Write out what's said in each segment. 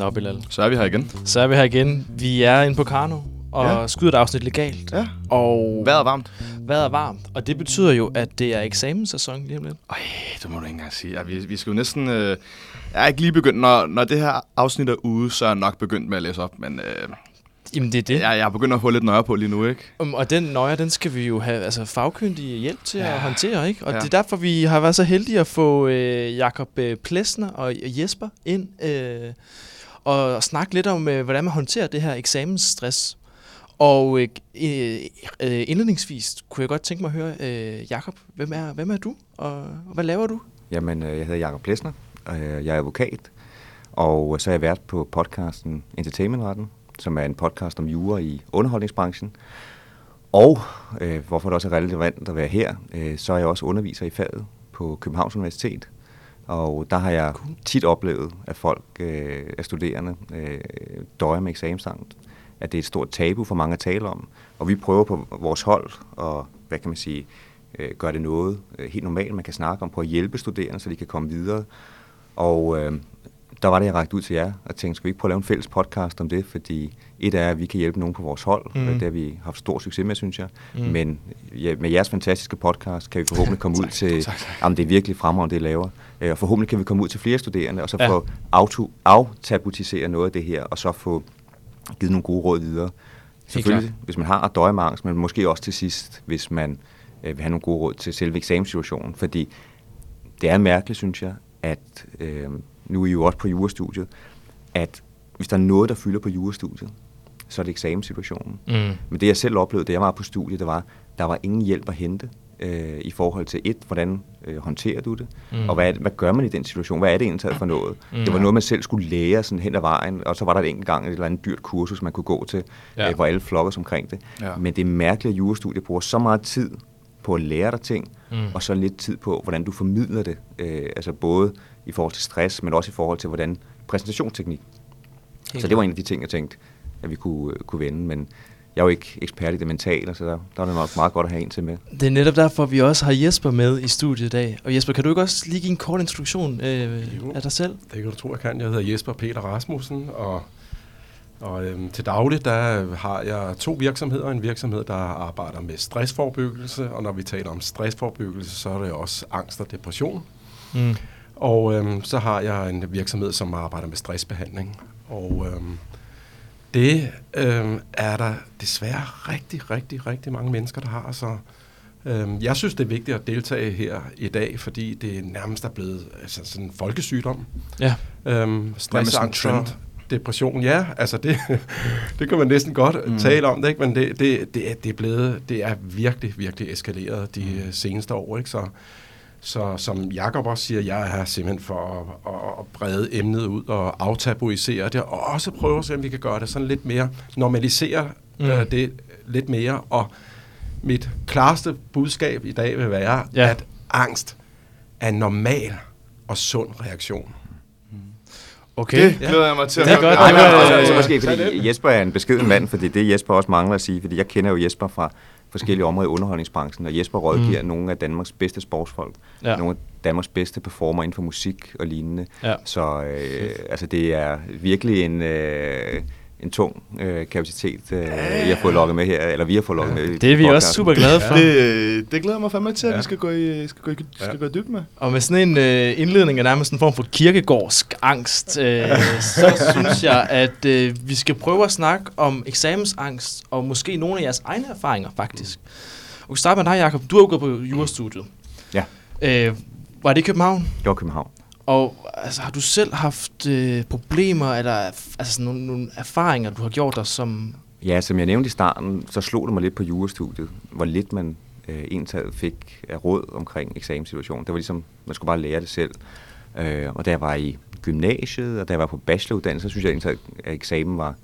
Nå, Bilal. Så er vi her igen. Så er vi her igen. Vi er inde på Karno og Ja. skyder et afsnit legalt. Ja. Og Vejret er varmt. vejret er varmt. Og det betyder jo, at det er eksamenssæson lige om lidt. Ej, det må du ikke engang sige. Ja, vi, vi skal jo næsten... Øh, jeg er ikke lige begyndt... Når, når det her afsnit er ude, så er jeg nok begyndt med at læse op. Men øh, Jamen, det er det. jeg, jeg er begyndt at få lidt nøje på lige nu, ikke? Um, og den nøje, den skal vi jo have altså, fagkyndig hjælp til ja. At håndtere, ikke? Og ja. det er derfor, vi har været så heldige at få øh, Jakob øh, Plesner og Jesper ind øh, og snakke lidt om, øh, hvordan man håndterer det her eksamensstress. Og øh, øh, indledningsvis kunne jeg godt tænke mig at høre, øh, Jakob, hvem er, hvem er du, og, hvad laver du? Jamen, øh, jeg hedder Jakob Plesner, og øh, jeg er advokat, og øh, så er jeg vært på podcasten Entertainmentretten, som er en podcast om jura i underholdningsbranchen. Og, øh, hvorfor det også er relevant at være her, øh, så er jeg også underviser i faget på Københavns Universitet. Og der har jeg tit oplevet, at folk, øh, af studerende, øh, døjer med eksamensangst. At det er et stort tabu for mange at tale om. Og vi prøver på vores hold og, hvad kan man sige, øh, gøre det noget øh, helt normalt, man kan snakke om, på at hjælpe studerende, så de kan komme videre. Og øh, der var det, jeg rakte ud til jer, og tænkte, skal vi ikke prøve at lave en fælles podcast om det? Fordi et er, at vi kan hjælpe nogen på vores hold, mm. det har vi haft stor succes med, synes jeg. Mm. Men ja, med jeres fantastiske podcast kan vi forhåbentlig komme ud til, tak, tak. jamen det er virkelig fremragende, det I laver. Øh, Og forhåbentlig kan vi komme ud til flere studerende, og så Ja. få auto, aftabutisere noget af det her, og så få givet nogle gode råd videre. Selvfølgelig, hvis man har døje med angst, men måske også til sidst, hvis man øh, vil have nogle gode råd til selve eksamenssituationen. Fordi det er mærkeligt, synes jeg, at øh, nu er I jo også på jurastudiet, at hvis der er noget, der fylder på jurastudiet, så er det eksamenssituationen. Mm. Men det jeg selv oplevede, da jeg var på studiet, det var, der var ingen hjælp at hente øh, i forhold til et, hvordan øh, håndterer du det, Mm. og hvad, hvad gør man i den situation? Hvad er det egentlig for noget? Mm. Det var noget, man selv skulle lære sådan hen ad vejen, og så var der et enkelt gang et eller andet dyrt kursus, man kunne gå til, Ja. øh, hvor alle flokkes omkring det. Ja. Men det er mærkeligt, at jurastudiet bruger så meget tid på at lære dig ting, mm. og så lidt tid på, hvordan du formidler det. Øh, altså både i forhold til stress, men også i forhold til, hvordan præsentationsteknik. Helt så det var en af de ting, jeg tænkte, at vi kunne, øh, kunne vende, men jeg er jo ikke ekspert i det mentale, så der, der er det nok meget godt at have en til med. Det er netop derfor, vi også har Jesper med i studiet i dag. Og Jesper, kan du ikke også lige give en kort introduktion øh, Jo. af dig selv? Det kan du tro, jeg kan. Jeg hedder Jesper Peter Rasmussen, og, og øhm, til daglig der har jeg to virksomheder. En virksomhed, der arbejder med stressforbyggelse, og når vi taler om stressforbyggelse, så er det også angst og depression. Mm. Og øhm, så har jeg en virksomhed, som arbejder med stressbehandling. Og øhm, det øhm, er der desværre rigtig, rigtig, rigtig mange mennesker, der har. Så øhm, jeg synes, det er vigtigt at deltage her i dag, fordi det nærmest er blevet altså, sådan en folkesygdom. Ja. Øhm, stress, angst depression, ja, altså det, det kan man næsten godt Mm. mm. tale om det, ikke? men det, det, det, er, det, er blevet, det er virkelig, virkelig eskaleret de mm. seneste år. Ikke? Så, så som Jakob også siger, jeg er her simpelthen for at, at, brede emnet ud og aftabuisere det, og også prøve at se, om vi kan gøre det sådan lidt mere, normalisere Mm. øh, det lidt mere, og mit klareste budskab i dag vil være, Ja. at angst er en normal og sund reaktion. Okay. Det glæder jeg mig til at Det er godt. Nej, men altså, altså måske, fordi. Jesper er en beskeden mand, fordi det Jesper også mangler at sige, fordi jeg kender jo Jesper fra forskellige områder i underholdningsbranchen, og Jesper rådgiver Mm. nogle af Danmarks bedste sportsfolk, ja. nogle af Danmarks bedste performer inden for musik og lignende. Ja. Så øh, altså, det er virkelig en, øh, en tung øh, kapacitet, øh, jeg har fået lukket med her, eller vi har fået lukket med. i Det er vi også podcasten. super glade for. Det, øh, det glæder mig fandme til, at Ja. vi skal gå i, skal gå i, skal Ja. gå i dybden med. Og med sådan en øh, indledning af nærmest en form for kirkegårdsk angst, øh, så synes jeg, at øh, vi skal prøve at snakke om eksamensangst, og måske nogle af jeres egne erfaringer, faktisk. Og vi starter med dig, Jacob. Du har jo gået på jurastudiet. Ja. Øh, var det i København? Det var København. Og altså, har du selv haft øh, problemer, eller altså, sådan nogle, nogle erfaringer, du har gjort dig som... Ja, som jeg nævnte i starten, så slog det mig lidt på jurastudiet, hvor lidt man øh, entaget fik af råd omkring eksamenssituationen. Det var ligesom, man skulle bare lære det selv. Øh, og da jeg var i gymnasiet, og da jeg var på bacheloruddannelse, så synes jeg egentlig, at eksamen var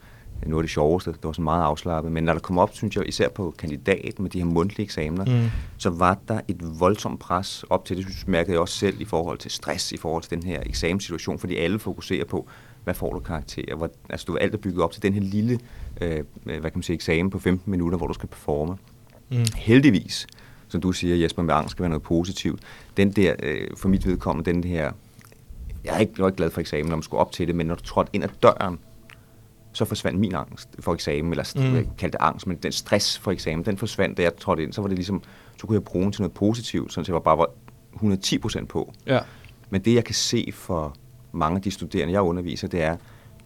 noget af det sjoveste. Det var sådan meget afslappet. Men når der kom op, synes jeg, især på kandidat med de her mundtlige eksamener, Mm. så var der et voldsomt pres op til det, synes, mærkede jeg også selv i forhold til stress, i forhold til den her eksamenssituation, fordi alle fokuserer på, hvad får du karakterer? Hvor, altså, du alt er bygget op til den her lille, øh, hvad kan man sige, eksamen på 15 minutter, hvor du skal performe. Mm. Heldigvis, som du siger, Jesper, med angst skal være noget positivt. Den der, øh, for mit vedkommende, den her jeg er ikke, jeg var ikke glad for eksamen, når man skulle op til det, men når du trådte ind ad døren, så forsvandt min angst for eksamen, eller Mm. jeg kaldte det angst, men den stress for eksamen, den forsvandt, da jeg trådte ind, så var det ligesom, så kunne jeg bruge den til noget positivt, at jeg var bare var 110 procent på. Ja. Men det, jeg kan se for mange af de studerende, jeg underviser, det er,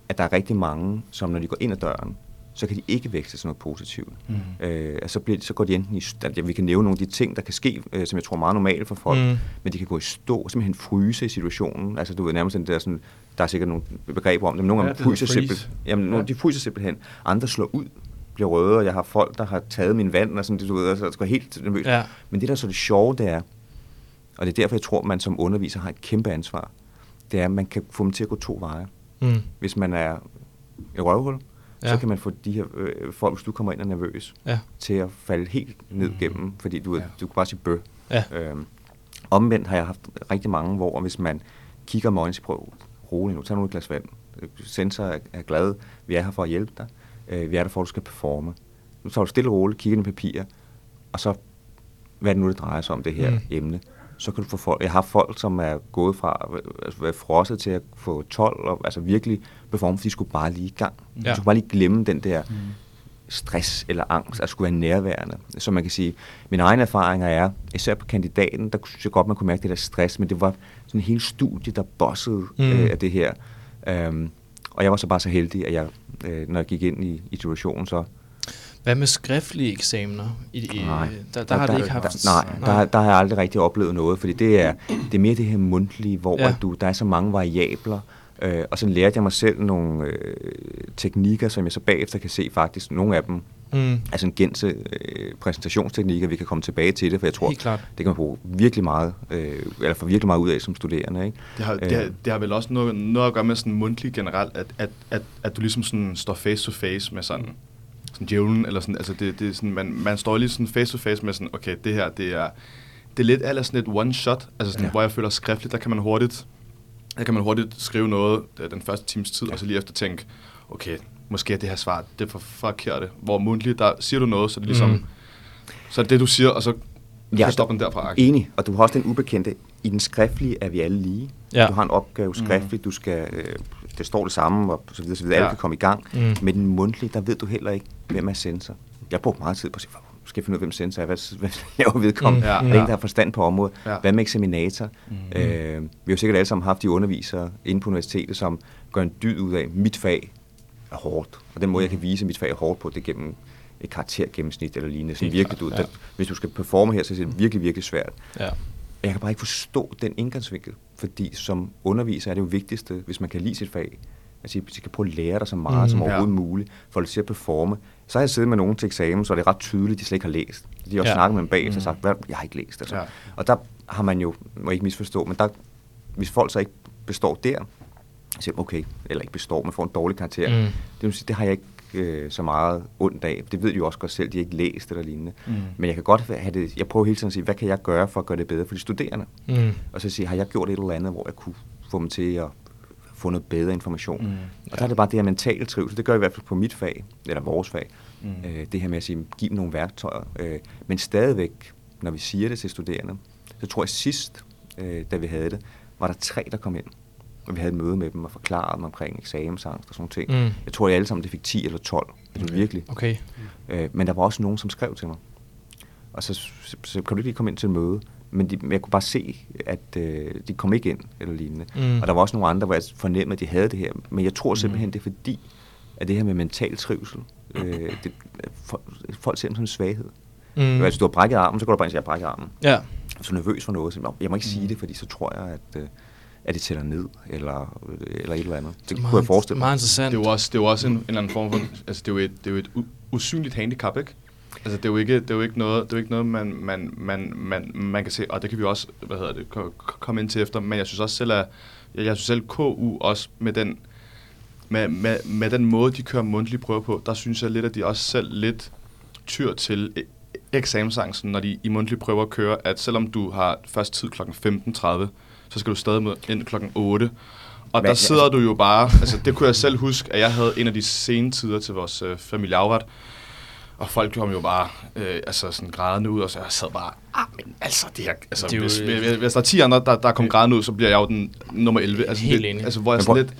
at der er rigtig mange, som når de går ind ad døren, så kan de ikke vækste til noget positivt. Mm. Øh, altså, så, bliver, de- så går de enten i... Ja, vi kan nævne nogle af de ting, der kan ske, øh, som jeg tror er meget normalt for folk, mm. men de kan gå i stå, simpelthen fryse i situationen. Altså, du ved nærmest den der sådan... Der er sikkert nogle begreber om det, men nogle Ja, af dem det fryser simpelthen... Jamen, nogle, Ja. de fryser simpelthen. Andre slår ud, bliver røde, og jeg har folk, der har taget min vand, og sådan, du ved, altså, går helt nervøs. Ja. Men det, der er så det sjove, det er, og det er derfor, jeg tror, man som underviser har et kæmpe ansvar, det er, at man kan få dem til at gå to veje. Mm. Hvis man er et røvhul, Ja. så kan man få de her øh, folk, hvis du kommer ind og er nervøs, Ja. til at falde helt ned Mhm. gennem, fordi du, Ja. du kan bare sige bø. Ja. Øhm, omvendt har jeg haft rigtig mange, hvor hvis man kigger med øjnene og siger, prøv rolig nu, tag nu et glas vand. Sensor er, er glad, vi er her for at hjælpe dig. Øh, vi er der for, at du skal performe. Nu tager du stille og roligt, kigger i papirer, og så, hvad er det nu, det drejer sig om, det her Mm. emne. Så kan du få folk, jeg har folk, som er gået fra at være frosset til at få 12, og altså virkelig performe, fordi de skulle bare lige i gang. Ja. Du skulle bare lige glemme den der mm. Stress eller angst, at skulle være nærværende. Så man kan sige, mine egne erfaringer er, især på kandidaten, der synes jeg godt, man kunne mærke det der stress, men det var sådan en hel studie, der bossede Mm. øh, af det her. Um, og jeg var så bare så heldig, at jeg, øh, når jeg gik ind i, i situationen, så Hvad med skriftlige eksamener? I, i, Nej. Der, der har det ikke haft... Der, nej, der, har- der har jeg aldrig rigtig oplevet noget, fordi det er, det er mere det her mundtlige, hvor Ja. ja. du, der er så mange variabler, øh, og så lærte jeg mig selv nogle øh, teknikker, som jeg så bagefter kan se faktisk, nogle af dem Mm. er sådan gense øh, præsentationsteknikker, vi kan komme tilbage til det, for jeg tror, det kan man bruge virkelig meget, øh, eller få virkelig meget ud af som studerende. Ikke? Det har, det, Øh. har, det har vel også noget, noget at gøre med sådan mundtligt generelt, at, at, at, at du ligesom sådan står face to face med sådan, sådan djævlen, eller sådan, altså det, det er sådan, man, man står lige sådan face to face med sådan, okay, det her, det er, det er lidt, eller sådan et one shot, altså sådan. Ja. hvor jeg føler skriftligt, der kan man hurtigt, der kan man hurtigt skrive noget øh, den første times tid, ja. og så lige efter tænke, okay, måske er det her svar, det er for forkert. Hvor mundtligt, der siger du noget, så er det ligesom, Mm. mm. så er det det, du siger, og så Ja, ja, stopper den derfra. Enig, og du har også den ubekendte. I den skriftlige er vi alle lige. Ja. Du har en opgave skriftligt, du skal, øh, det står det samme, og så videre, så videre. Alle Ja. kan komme i gang. Mm. Mm. Men den mundtlige, der ved du heller ikke, hvem er sensor. Jeg har brugt meget tid på at sige, "Hvor skal finde ud af, hvem sensor er? Hvad, hvad laver vedkommende? Mm. Mm. Ja. Ja. Er der har forstand på området? Ja. Ja. Hvad med eksaminator? Mm. Øh, vi har jo sikkert alle sammen haft de undervisere inde på universitetet, som gør en dyd ud af, mit fag er hårdt. Og den måde, jeg kan vise, at mit fag er hårdt på, det er gennem et karaktergennemsnit eller lignende. Sådan Helt virkelig, du, ja. der, hvis du skal performe her, så er det virkelig, virkelig svært. Ja. Jeg kan bare ikke forstå den indgangsvinkel, fordi som underviser er det jo vigtigste, hvis man kan lide sit fag, at sige, at kan prøve at lære dig så meget Mm. mm, som Ja. overhovedet muligt, for at til at performe. Så har jeg siddet med nogen til eksamen, så er det ret tydeligt, de slet ikke har læst. De har også Ja. snakket med dem Mm. og sagt, "Hvad? jeg har ikke læst. Altså. Ja. Og der har man jo, må ikke misforstå, men der, hvis folk så ikke består der, så siger okay, eller ikke består, men får en dårlig karakter, Mm. det, vil sige, det har jeg ikke øh, så meget ondt af. Det ved de jo også godt selv, de har ikke læst eller lignende. Mm. Men jeg kan godt have det, jeg prøver hele tiden at sige, hvad kan jeg gøre for at gøre det bedre for de studerende? Mm. Og så sige, har jeg gjort et eller andet, hvor jeg kunne få dem til at få noget bedre information? Mm. Og der er det bare det her mentale trivsel. Det gør i hvert fald på mit fag, eller vores fag. Mm. Øh, det her med at sige, giv dem nogle værktøjer. Øh, men stadigvæk, når vi siger det til studerende, så tror jeg sidst, øh, da vi havde det, var der tre, der kom ind. Og vi havde et møde med dem og forklarede dem omkring eksamensangst og sådan ting. Mm. Jeg tror, at alle sammen det fik 10 eller 12. Altså Okay. virkelig. Okay. Øh, men der var også nogen, som skrev til mig. Og så, så, så kan du ikke lige komme ind til et møde. Men, de, jeg kunne bare se, at øh, de kom ikke ind eller lignende. Mm. Og der var også nogle andre, hvor jeg fornemmede, at de havde det her. Men jeg tror simpelthen, det er fordi, at det her med mental trivsel, øh, det, folk, folk ser det som en svaghed. Mm. Mm. Hvis du har brækket armen, så går du bare ind og siger, jeg har brækket armen. Ja. Hvis du er nervøs for noget, så "Nå, jeg må ikke sige det, fordi så tror jeg, at, øh, at det tæller ned, eller, eller et eller andet. Det kunne jeg forestille mig. Meget interessant. Det er jo også, det er jo også en, en eller anden form for, altså det er jo et, det er jo et u, usynligt handicap, ikke? Altså det er jo ikke, det er jo ikke noget, det er jo ikke noget man, man, man, man, man kan se, og det kan vi også, hvad hedder det, ko- ko- komme ind til efter, men jeg synes også selv, at, jeg, jeg synes selv KU også med den, med, med, med den måde, de kører mundtlige prøver på, der synes jeg lidt, at de også selv lidt tyr til e- eksamensangsten, når de i mundtlige prøver kører, at selvom du har først tid kl. 15.30, så skal du stadig med ind kl. 8. Og der sidder du jo bare, altså det kunne jeg selv huske, at jeg havde en af de sene tider til vores øh, familieafret, Og folk kom jo bare øh, altså sådan grædende ud, og så jeg sad bare, ah, men altså det her, altså Det jo- hvis, hvis, hvis, der er 10 andre, der, der kom grædende ud, så bliver jeg jo den nummer 11. Altså, Helt det, enig. Altså, hvor jeg sådan lidt,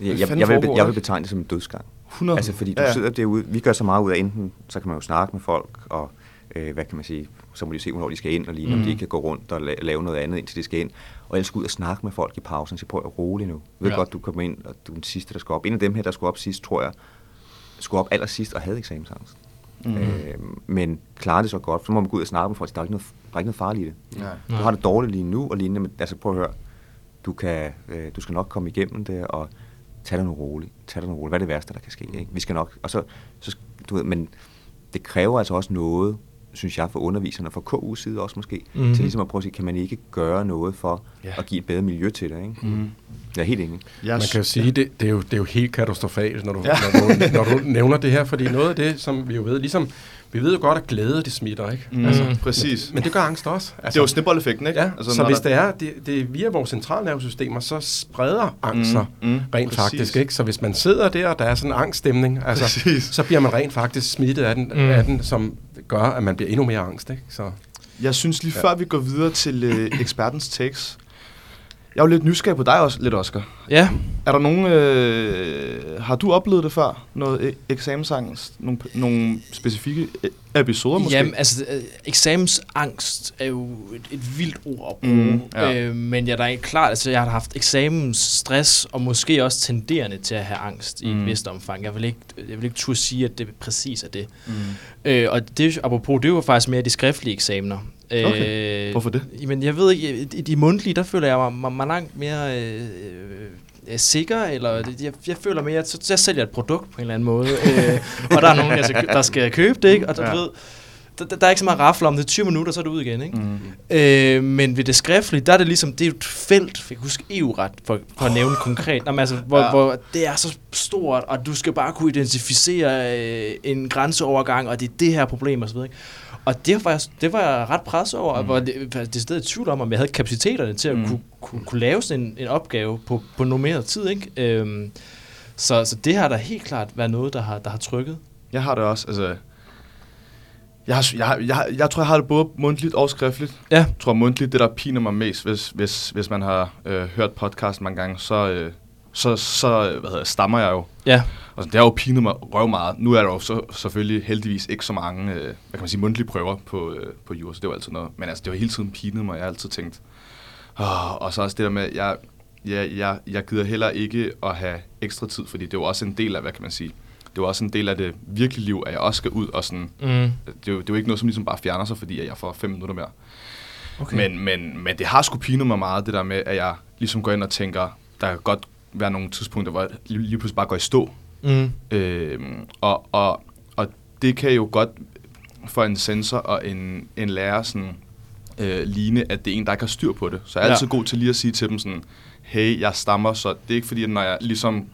Jeg, jeg, jeg, vil, jeg vil betegne det som en dødsgang. 100. Altså, fordi du Ja, ja. sidder derude, vi gør så meget ud af enten, så kan man jo snakke med folk, og øh, hvad kan man sige, så må de se, hvornår de skal ind, og lige om Mhm. de ikke kan gå rundt og la- lave noget andet, indtil de skal ind. Og ellers gå ud og snakke med folk i pausen, så prøv at rolig nu. Jeg ved Ja. godt, du kommer ind, og du er den sidste, der skal op. En af dem her, der skulle op sidst, tror jeg, skulle op allersidst og havde eksamensangst. Mm. Øh, men klarede det så godt. Så må man gå ud og snakke med folk, der er ikke noget, der er ikke noget farligt i det. Ja. Du har det dårligt lige nu, og lignende, men altså prøv at høre, du, kan, øh, du skal nok komme igennem det, og tage det nu roligt. Tag det nu roligt. Hvad er det værste, der kan ske? Ikke? Vi skal nok, og så, så, du ved, men det kræver altså også noget, synes jeg, for underviserne, fra KU's side også måske, Mhm. mm-hmm. til ligesom at prøve at sige, kan man ikke gøre noget for Ja. at give et bedre miljø til det? Ikke? Mhm. Jeg er helt enig. Jeg Man kan sige, det, det, er jo, det er jo helt katastrofalt, når du, ja. når, du, når du nævner det her, fordi noget af det, som vi jo ved, ligesom, vi ved jo godt, at glæde, det smitter, ikke? Mm, altså, præcis. Men det gør angst også. det er jo snibboldeffekten, ikke? Ja, altså, så hvis der- det er, det, det er via vores centralnervesystemer, så spreder Mm, mm, mm, mm, rent præcis. faktisk. Ikke? Så hvis man sidder der, og der er sådan en angststemning, altså, Præcis. så bliver man rent faktisk smittet af den, Mm. mm. af den, som gør, at man bliver endnu mere angst. Ikke? Så, Jeg synes lige før vi går videre til øh, ekspertens takes. Jeg er jo lidt nysgerrig på dig også, lidt Oscar. Ja, Er der nogen, øh, har du oplevet det før? Noget e- eksamensangst? Nogle, nogle specifikke e- episoder måske? Jamen, altså, øh, eksamensangst er jo et, et vildt ord at bruge. Mm, Mm, ja. ja. øh, men jeg er da ikke klart, altså, jeg har haft eksamensstress, og måske også tenderende til at have angst i Mm. et vist omfang. Jeg vil ikke, jeg vil ikke turde sige, at det præcis er det. Mm. Øh, og det, apropos, det var faktisk mere de skriftlige eksamener. Okay. Hvorfor det? Jamen, jeg ved ikke, i de mundtlige, der føler jeg mig, mig, mig langt mere øh, øh, sikker, eller jeg, jeg føler mere, at så, jeg sælger et produkt på en eller anden måde, øh, og der er nogen, der skal, der skal købe det, ikke? og du Ja. ved, der, der, der er ikke så meget rafler om det, 20 minutter, så er du ud igen, ikke? Mm. Øh, men ved det skriftlige, der er det ligesom, det er et felt, jeg kan huske EU-ret, for, for at nævne konkret, Nå, men altså, hvor, Ja. hvor det er så stort, og du skal bare kunne identificere øh, en grænseovergang, og det er det her problem, og så videre, ikke? Og det var, jeg, det var jeg ret presset over, Mm. hvor det, det er stadig i tvivl om, om jeg havde kapaciteterne til at Mm. kunne, kunne, kunne lave sådan en, en opgave på, på normeret tid, ikke? Øhm, så, så det har da helt klart været noget, der har, der har trykket. Jeg har det også, altså... Jeg, har, jeg, jeg, jeg tror, jeg har det både mundtligt og skriftligt. Ja. Jeg tror mundtligt, det der piner mig mest, hvis, hvis, hvis man har øh, hørt podcasten mange gange, så, øh, så, så hvad hedder, det, stammer jeg jo. Ja, Og det har jo pinet mig røv meget. Nu er der jo så, selvfølgelig heldigvis ikke så mange, øh, hvad kan man sige, mundtlige prøver på, øh, på jura, så det var altid noget. Men altså, det var hele tiden pinet mig. Jeg har altid tænkt, oh, og så også det der med, jeg, jeg, jeg, jeg gider heller ikke at have ekstra tid, fordi det er jo også en del af, hvad kan man sige, det er jo også en del af det virkelige liv, at jeg også skal ud og sådan, mm. det er, jo, det er jo ikke noget, som ligesom bare fjerner sig, fordi jeg får fem minutter mere. okay. Men, men, men det har sgu pinet mig meget, det der med, at jeg ligesom går ind og tænker, der kan godt være nogle tidspunkter, hvor jeg lige, pludselig bare går i stå. Mm. Øh, og, og, og det kan jo godt for en sensor og en, en lærer sådan, øh, ligne, at det er en, der ikke har styr på det. Så jeg er Ja. altid god til lige at sige til dem sådan, hey, jeg stammer, så det er ikke fordi, at når jeg ligesom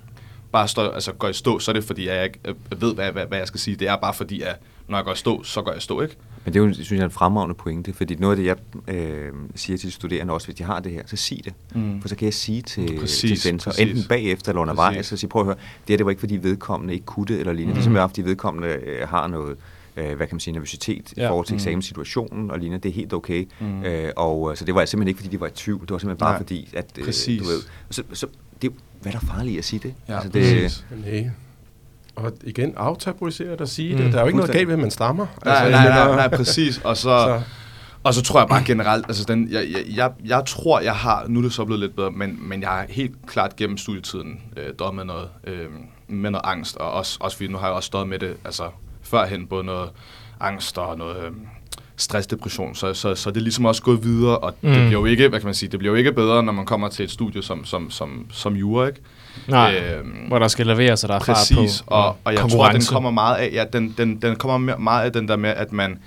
bare står, altså går i stå, så er det fordi, at jeg ikke øh, ved, hvad, hvad, hvad jeg skal sige. Det er bare fordi, at når jeg går i stå, så går jeg i stå, ikke? Men det er jo, synes jeg, en fremragende pointe, fordi noget af det, jeg øh, siger til de studerende også, hvis de har det her, så sig det. Mm. For så kan jeg sige til, Præcis, til sensor, præcis. enten bagefter eller undervejs, Præcis. så sige, prøv at høre, det her det var ikke fordi vedkommende ikke kunne det eller lignende. Mm. Det er simpelthen fordi vedkommende øh, har noget, øh, hvad kan man sige, nervøsitet ja. i forhold til Mm. eksamenssituationen og lignende. Det er helt okay. Mm. Øh, og øh, så det var simpelthen ikke, fordi de var i tvivl. Det var simpelthen bare Nej. fordi, at øh, Præcis. du ved, så, så det, er hvad er der farligt i at sige det? Ja, altså, det præcis. nej. Og igen, aftabuisere det og sige Mm, det. Der er jo ikke noget galt ved, at man stammer. Nej, Altså, nej, nej, mener- nej, præcis. Og så, Så, Og så tror jeg bare generelt, altså den, jeg, jeg, jeg, jeg tror, jeg har, nu er det så blevet lidt bedre, men, men jeg har helt klart gennem studietiden øh, døjet med noget, øh, med noget angst, og også, også fordi nu har jeg også stået med det, altså førhen, både noget angst og noget øh, stress, depression, så, så, så det er ligesom også gået videre, og mm. det bliver jo ikke, hvad kan man sige, det bliver jo ikke bedre, når man kommer til et studie som, som, som, som jura, ikke? Nej, Øhm, hvor der skal leveres, så der er fart på. Præcis, og, og jeg tror, at den kommer meget af, ja, den, den, den kommer me- meget af den der med, at man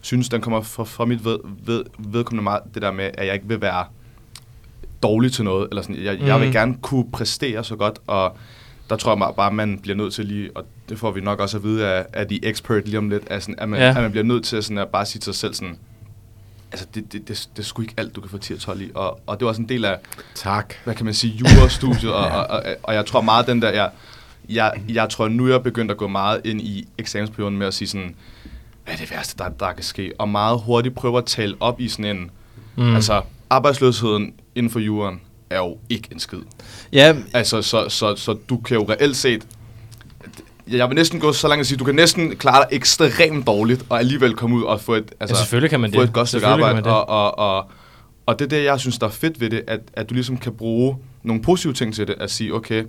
synes, den kommer fra, fra mit ved, ved, vedkommende meget, det der med, at jeg ikke vil være dårlig til noget, eller sådan, jeg, mm. jeg vil Mhm. gerne kunne præstere så godt, og der tror jeg bare, bare, man bliver nødt til lige, og det får vi nok også at vide af, af de expert lige om lidt, at, sådan, at, man, ja. at man bliver nødt til sådan, at bare sige til sig selv sådan, altså det, det, det, det er sgu ikke alt, du kan få 10 og 12 i, og, og det var også en del af, tak. hvad kan man sige, jurastudiet, og, og, og, og jeg tror meget den der, jeg, jeg, jeg tror, nu er jeg begyndt at gå meget ind i eksamensperioden med at sige sådan, hvad er det værste, der, der kan ske? Og meget hurtigt prøve at tale op i sådan en, mm. altså arbejdsløsheden inden for jorden er jo ikke en skid. Ja, Altså, så, så, så du kan jo reelt set, jeg vil næsten gå så langt at sige, du kan næsten klare dig ekstremt dårligt, og alligevel komme ud og få et, altså, ja selvfølgelig kan man få det. et godt stykke arbejde. Og, og, og, og det er det, jeg synes, der er fedt ved det, at, at du ligesom kan bruge nogle positive ting til det, at sige, okay,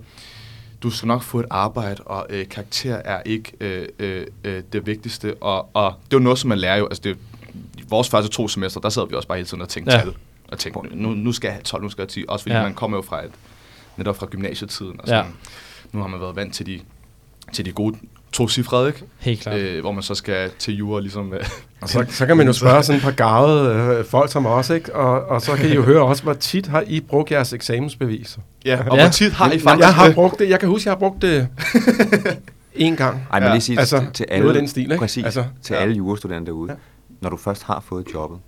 du skal nok få et arbejde, og øh, karakter er ikke øh, øh, øh, det vigtigste. Og, og det er jo noget, som man lærer jo, altså det, i vores første to semester, der sad vi også bare hele tiden og tænkte Ja. ja. tal. Og tænkte, nu, nu skal jeg have 12, nu skal jeg have 10. Også fordi Ja. ja. man kommer jo fra et, netop fra gymnasietiden. Og Ja. sådan. Nu har man været vant til de, til de gode to cifre, ikke? Helt klart. Øh, hvor man så skal til jura ligesom... Øh, Og så, så kan man jo spørge sådan et par gavede øh, folk som os, ikke? Og, og så kan I jo høre også, hvor tit har I brugt jeres eksamensbeviser? ja, og Ja. hvor tit har I faktisk Jeg har brugt det. Jeg kan huske, jeg har brugt det en gang. Ej, men Ja, lige sige altså, altså, til alle, den stil, ikke? præcis, Altså, til ja. alle jurastuderende derude. Ja. Når du først har fået jobbet,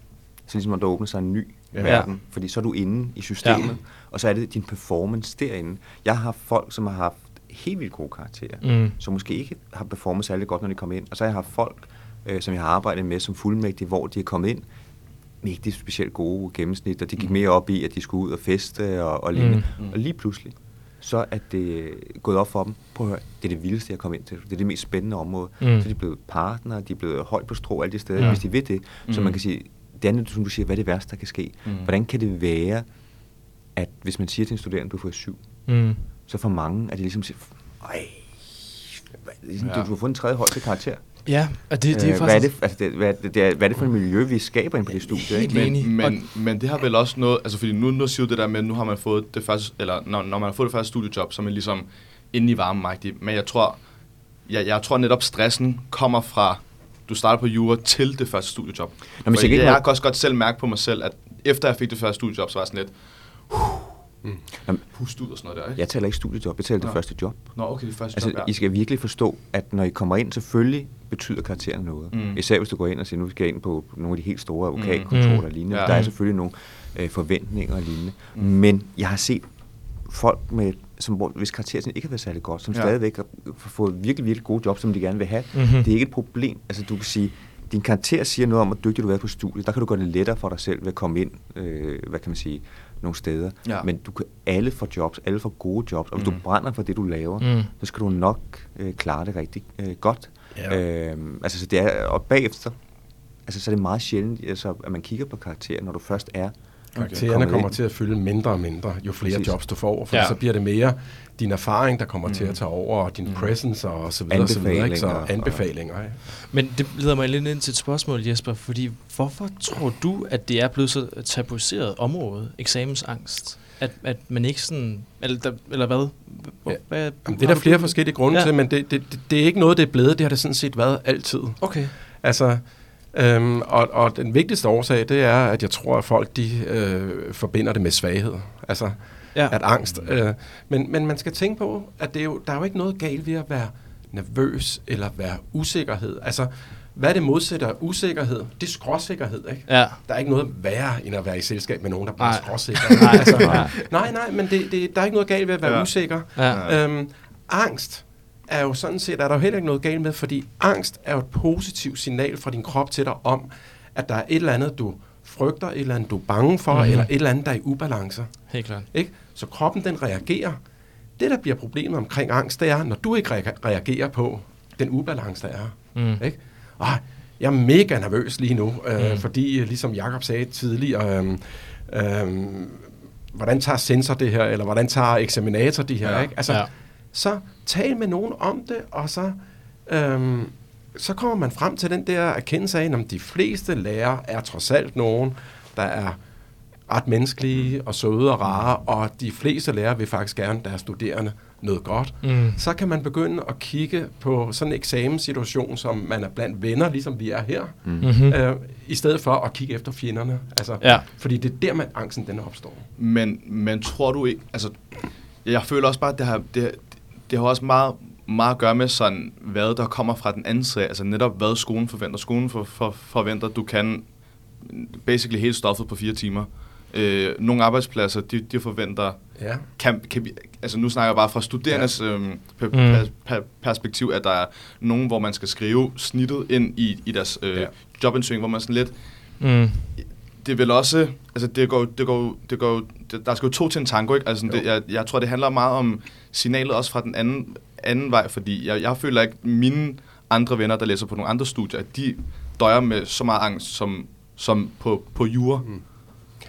så ligesom når der åbner sig en ny Ja. verden, fordi så er du inde i systemet, Ja. og så er det din performance derinde. Jeg har folk, som har haft helt vildt gode karakterer, Mm. som måske ikke har performet særlig godt, når de kommer ind. Og så har jeg haft folk, øh, som jeg har arbejdet med som fuldmægtige, hvor de er kommet ind med ikke de specielt gode gennemsnit, og de gik mere op i, at de skulle ud og feste og, og lignende. Mm. Mm. Og lige pludselig, så er det gået op for dem. Prøv at høre, det er det vildeste, jeg kom ind til. Det er det mest spændende område. Mm. Mm. Så de er blevet partnere, de er blevet højt på strå alle de steder, ja. hvis de ved det. Så Mm. man kan sige, det andet, som du siger, hvad er det værste, der kan ske? Mm. Hvordan kan det være, at hvis man siger til en studerende, du får syv, Mm. Så for mange er det ligesom, siger, ej, ligesom, Ja. du, du har fået en tredje højeste karakter. Ja, og det, det er Øh, faktisk... hvad, er det, altså, det, hvad, det, er, hvad er det for et miljø, vi skaber ind på det studie? Helt Ikke? enig. Men, men, men det har vel også noget, altså fordi nu, nu siger du det der med, at nu har man fået det første, eller når, når man har fået det første studiejob, så er man ligesom inde i varmemagtig. Men jeg tror, jeg, jeg tror netop stressen kommer fra, du starter på jura til det første studiejob. Nå, men jeg, jeg noget- kan også godt selv mærke på mig selv, at efter jeg fik det første studiejob, så var jeg sådan lidt, Jamen, pust ud og sådan noget der, ikke? Jeg taler ikke studiejob, jeg taler det Nå. første job. Nå, okay, det første Altså, job, ja. I skal virkelig forstå, at når I kommer ind, selvfølgelig betyder karakteren noget. Mm. Mm. Især hvis du går ind og siger, nu skal jeg ind på nogle af de helt store advokatkontorer Mm. og lignende. Ja. Der er selvfølgelig nogle øh, forventninger og lignende. Mm. Mm. Men jeg har set folk, med, som, hvis karakteren ikke har været særlig godt, som Ja. stadigvæk har fået virkelig, virkelig gode jobs, som de gerne vil have. Mhm. Mm-hmm. Det er ikke et problem. Altså, du kan sige, din karakter siger noget om, hvor dygtig du er på studiet. Der kan du gøre det lettere for dig selv ved at komme ind, øh, hvad kan man sige, nogle steder. Ja. Men du kan alle få jobs, alle får gode jobs, og hvis Mm. du brænder for det, du laver, Mm. så skal du nok øh, klare det rigtig øh, godt. Ja. Øhm, altså, så det er, og bagefter, altså, så er det meget sjældent, altså, at man kigger på karakteren, når du først er Karaktererne kommet kommer ind. til at fylde mindre og mindre, jo flere Præcis. jobs du får, for ja. så bliver det mere din erfaring, der kommer mm. til at tage over, og din mm. presence og så videre, og så videre ikke? så Anbefalinger. Ikke? Men det leder mig lidt ind til et spørgsmål, Jesper, fordi hvorfor tror du, at det er blevet så tabuiseret område, eksamensangst? At, at man ikke sådan, eller, der, eller hvad? Hvor, Ja. hvad Jamen, det er der flere forskellige grunde Ja. ja. til, men det, det, det, det er ikke noget, det er blevet. Det har det sådan set været altid. Okay. Altså, øhm, og, og den vigtigste årsag, det er, at jeg tror, at folk de, øh, forbinder det med svaghed. Altså, Ja. at angst. Øh, men, men man skal tænke på, at det er jo, der er jo ikke noget galt ved at være nervøs eller være usikkerhed. Altså, hvad det modsatte af usikkerhed? Det er skråsikkerhed, ikke? Ja. Der er ikke noget værre, end at være i selskab med nogen, der bare er Nej. skråsikre. Nej. altså, Nej. nej, nej, men det, det, der er ikke noget galt ved at være Ja. usikker. Ja. Øhm, angst er jo sådan set, er der jo heller ikke noget galt med, fordi angst er jo et positivt signal fra din krop til dig om, at der er et eller andet, du frygter, et eller andet, du er bange for, mm. eller et eller andet, der er i ubalance. Helt klart. Ikke? Så kroppen, den reagerer. Det, der bliver problemet omkring angst, det er, når du ikke re- reagerer på den ubalance, der er. Mm. Ikke? Ej, jeg er mega nervøs lige nu, øh, Mm. fordi, øh, ligesom Jakob sagde tidligere, øh, øh, hvordan tager sensor det her, eller hvordan tager eksaminator det her, Ja. ikke? Altså, ja. så tal med nogen om det, og så, øhm, så kommer man frem til den der erkendelse af, at de fleste lærere er trods alt nogen, der er ret menneskelige og søde og rare, og de fleste lærere vil faktisk gerne deres studerende noget godt. Mm. Så kan man begynde at kigge på sådan en eksamenssituation, som man er blandt venner, ligesom vi er her, mm. Mm-hmm. øh, i stedet for at kigge efter fjenderne. Altså, Ja. Fordi det er der, man angsten den opstår. Men, men tror du ikke, altså, jeg føler også bare, at det har, det, det har også meget, meget at gøre med sådan, hvad der kommer fra den anden side, altså netop hvad skolen forventer. Skolen for, for, forventer, at du kan basically hele stoffet på fire timer. Øh, nogle arbejdspladser, de, de forventer Ja. kan, kan vi, altså nu snakker jeg bare fra studerendes ja. øhm, per, Mm. per, per, perspektiv, at der er nogen, hvor man skal skrive snittet ind i, i deres øh, Ja. jobansøgning, hvor man sådan lidt, Mm. det er vel også, altså det går, det går, det går, det, der skal jo to til en tango, ikke? Altså det, jeg, jeg tror, det handler meget om signalet også fra den anden, anden vej, fordi jeg, jeg føler ikke, mine andre venner, der læser på nogle andre studier, at de døjer med så meget angst som, som på, på jura. Mm.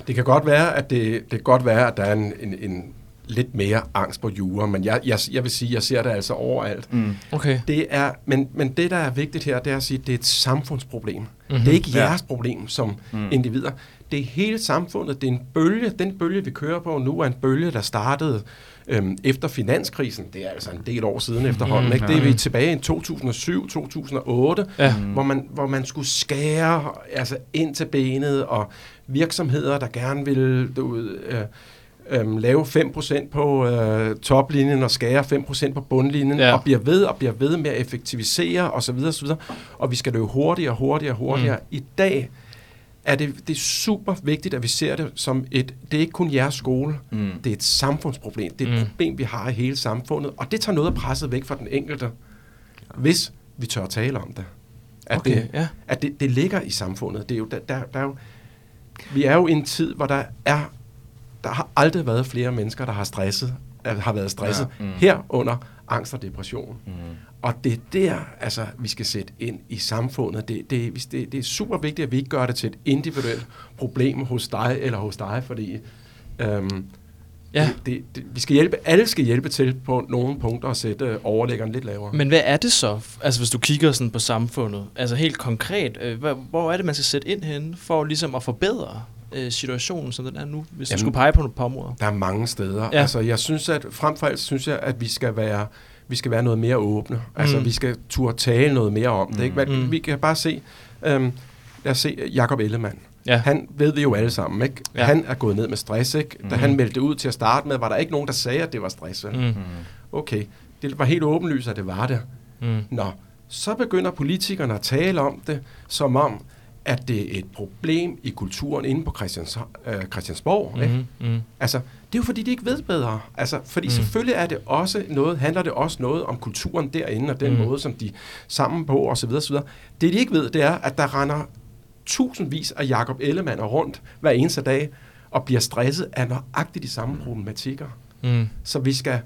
Det kan godt være, at det, det kan godt være, at der er en, en, en lidt mere angst på jura, men jeg, jeg, jeg vil sige, jeg ser det altså overalt. Mm. Okay. Det er, men, men det, der er vigtigt her, det er at sige, at det er et samfundsproblem. Mhm. Mm-hmm. Det er ikke Ja. jeres problem som mm. individer. Det er hele samfundet. Det er en bølge. Den bølge, vi kører på nu, er en bølge, der startede øhm, efter finanskrisen. Det er altså en del år siden efterhånden. Ikke? Det er vi tilbage i 2007-2008, Ja. hvor, man, hvor man skulle skære altså ind til benet, og virksomheder, der gerne ville du, øh, øhm, lave 5% på øh, toplinjen og skære 5% på bundlinjen, Ja. og bliver ved og bliver ved med at effektivisere osv. osv. Og vi skal løbe hurtigere, hurtigere, hurtigere. Mm. I dag er det, det er super vigtigt, at vi ser det som et, det er ikke kun jeres skole, Mm. det er et samfundsproblem. Det er et Mm. problem, vi har i hele samfundet, og det tager noget af presset væk fra den enkelte, hvis vi tør at tale om det. At, Okay, det, ja. at det, det ligger i samfundet. Det er jo, der, der, der er jo, vi er jo i en tid, hvor der er, der har aldrig været flere mennesker, der har stresset, har været stresset, Ja, mm. herunder angst og depression. Mm. Og det er der, altså, vi skal sætte ind i samfundet. Det, det, det, det er super vigtigt, at vi ikke gør det til et individuelt problem hos dig eller hos dig, fordi øhm, Ja. det, det, det, vi skal hjælpe, alle skal hjælpe til på nogle punkter at sætte øh, overlæggeren lidt lavere. Men hvad er det så, altså hvis du kigger sådan på samfundet, altså helt konkret, øh, hvor, er det, man skal sætte ind henne for ligesom at forbedre øh, situationen, som den er nu, hvis du Jamen- skulle pege på nogle par områder? Der er mange steder. Ja. Altså, jeg synes, at frem for alt synes jeg, at vi skal være, vi skal være noget mere åbne. Altså, Mm. vi skal turde tale noget mere om det. Ikke? Hvad- Mm. Vi kan bare se, øhm, lad os se Jacob Ellemann. Ja. Han ved vi jo alle sammen, ikke? Ja. Han er gået ned med stress, ikke? Da Mhm. han meldte ud til at starte med, var der ikke nogen, der sagde, at det var stress. vel? Mm. Okay, det var helt åbenlyst, at det var det. Mm. Nå, så begynder politikerne at tale om det, som om, at det er et problem i kulturen inde på Christians, øh, Christiansborg. Mm. Ikke? Mm. Mm. Altså, det er jo fordi, de ikke ved bedre. Altså, fordi Mm. selvfølgelig er det også noget, handler det også noget om kulturen derinde, og den Mm. måde, som de sammen på, osv. osv. Det, de ikke ved, det er, at der render tusindvis af Jakob Ellemann rundt hver eneste dag, og bliver stresset af nøjagtigt de samme problematikker. Mm. Så vi skal,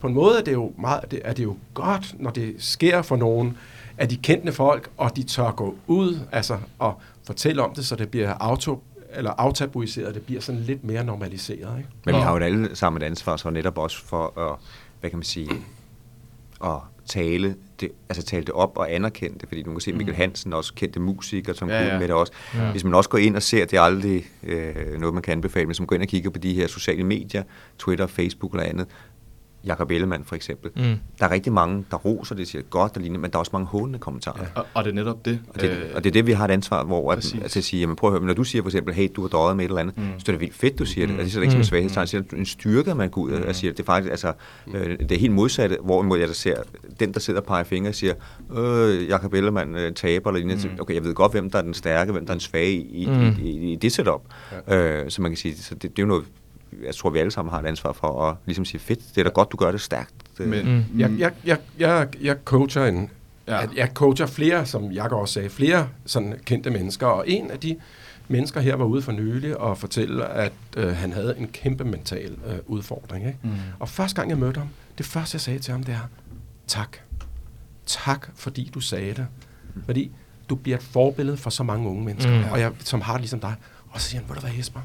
på en måde er det jo, meget, det, er det jo godt, når det sker for nogen, at de kendte folk, og de tør gå ud altså, og fortælle om det, så det bliver auto, eller aftabuiseret, det bliver sådan lidt mere normaliseret. Ikke? Men vi har jo alle sammen et ansvar så netop også for at, hvad kan man sige, at tale det, altså tale det op og anerkende det, fordi du kan se Mikkel Hansen, også kendte musiker, som Ja, ja, med det også. Ja. Hvis man også går ind og ser, det er aldrig øh, noget, man kan anbefale, men hvis man går ind og kigger på de her sociale medier, Twitter, Facebook eller andet, Jakob Ellemann for eksempel, Mm. der er rigtig mange, der roser det, siger godt og lignende, men der er også mange hånende kommentarer. Ja. Og, og det er netop det. Og det, øh, og det er det, vi har et ansvar, hvor at, præcis. altså, at sige, jamen, prøv at høre, når du siger for eksempel, hey, du har døjet med et eller andet, Mm. mm. så er det vildt fedt, du siger det. Mm. Altså, det er ikke som Mm. en svaghedstegn, så er det en styrke, at man går ud og siger, det er faktisk, altså, øh, det er helt modsatte, hvorimod jeg der ser, den, der sidder og peger fingre og siger, øh, Jakob Ellemann øh, taber, eller lignende, Mm. okay, jeg ved godt, hvem der er den stærke, hvem der er den svage i, Mm. mm. i, i, i det setup. Ja. Øh, så man kan sige, så det, det er jo noget, jeg tror, vi alle sammen har et ansvar for at ligesom sige, fedt, det er da godt, du gør det stærkt. Men, Mm. Jeg, jeg, jeg, jeg, jeg coacher en, Ja. jeg coacher flere, som jeg også sagde, flere sådan kendte mennesker, og en af de mennesker her var ude for nylig og fortælle, at øh, han havde en kæmpe mental øh, udfordring. Ikke? Mm. Og første gang jeg mødte ham, det første jeg sagde til ham, det er, tak. Tak, fordi du sagde det. Fordi du bliver et forbillede for så mange unge mennesker, Mm. mm. og jeg, som har det ligesom dig. Og så siger han, ved du hvad Jesper,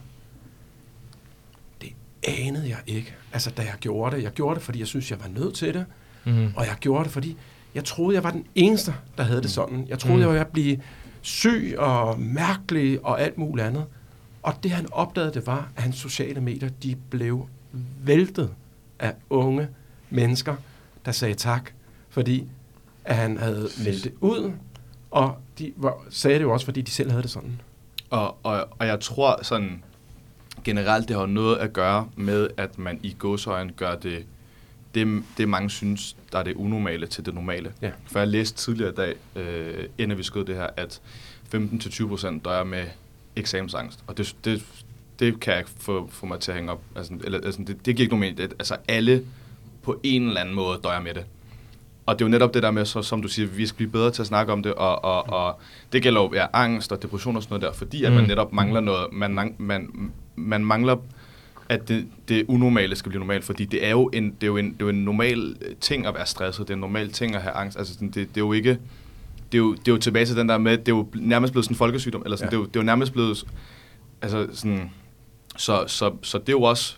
anede jeg ikke, altså da jeg gjorde det. Jeg gjorde det, fordi jeg synes, jeg var nødt til det. Mm. Og jeg gjorde det, fordi jeg troede, jeg var den eneste, der havde det sådan. Jeg troede, Mm. jeg var at blive syg og mærkelig og alt muligt andet. Og det han opdagede, det var, at hans sociale medier, de blev væltet af unge mennesker, der sagde tak, fordi at han havde meldt det ud, og de var, sagde det jo også, fordi de selv havde det sådan. Og, og, og jeg tror sådan generelt, det har noget at gøre med, at man i godsøjen gør det, det, det mange synes, der er det unormale til det normale. Ja. For jeg læste tidligere i dag, øh, inden vi skød det her, at 15-20% døjer med eksamensangst. Og det, det, det kan jeg ikke få, få mig til at hænge op. Altså, eller, altså, det, det giver ikke nogen mening. Det, altså, alle på en eller anden måde døjer med det. Og det er jo netop det der med, så, som du siger, vi skal blive bedre til at snakke om det, og, og, og det gælder jo ja, angst og depression og sådan noget der, fordi at man Mm. netop mangler noget, man, man, man mangler, at det, det unormale skal blive normalt, fordi det er jo en, det er jo en, det er jo en normal ting at være stresset, det er en normal ting at have angst, altså sådan, det, det er jo ikke, det er jo, det er jo tilbage til den der med, det er jo nærmest blevet sådan en folkesygdom, eller sådan, Ja. det, er jo, det er jo nærmest blevet, altså sådan, så, så, så det er jo også,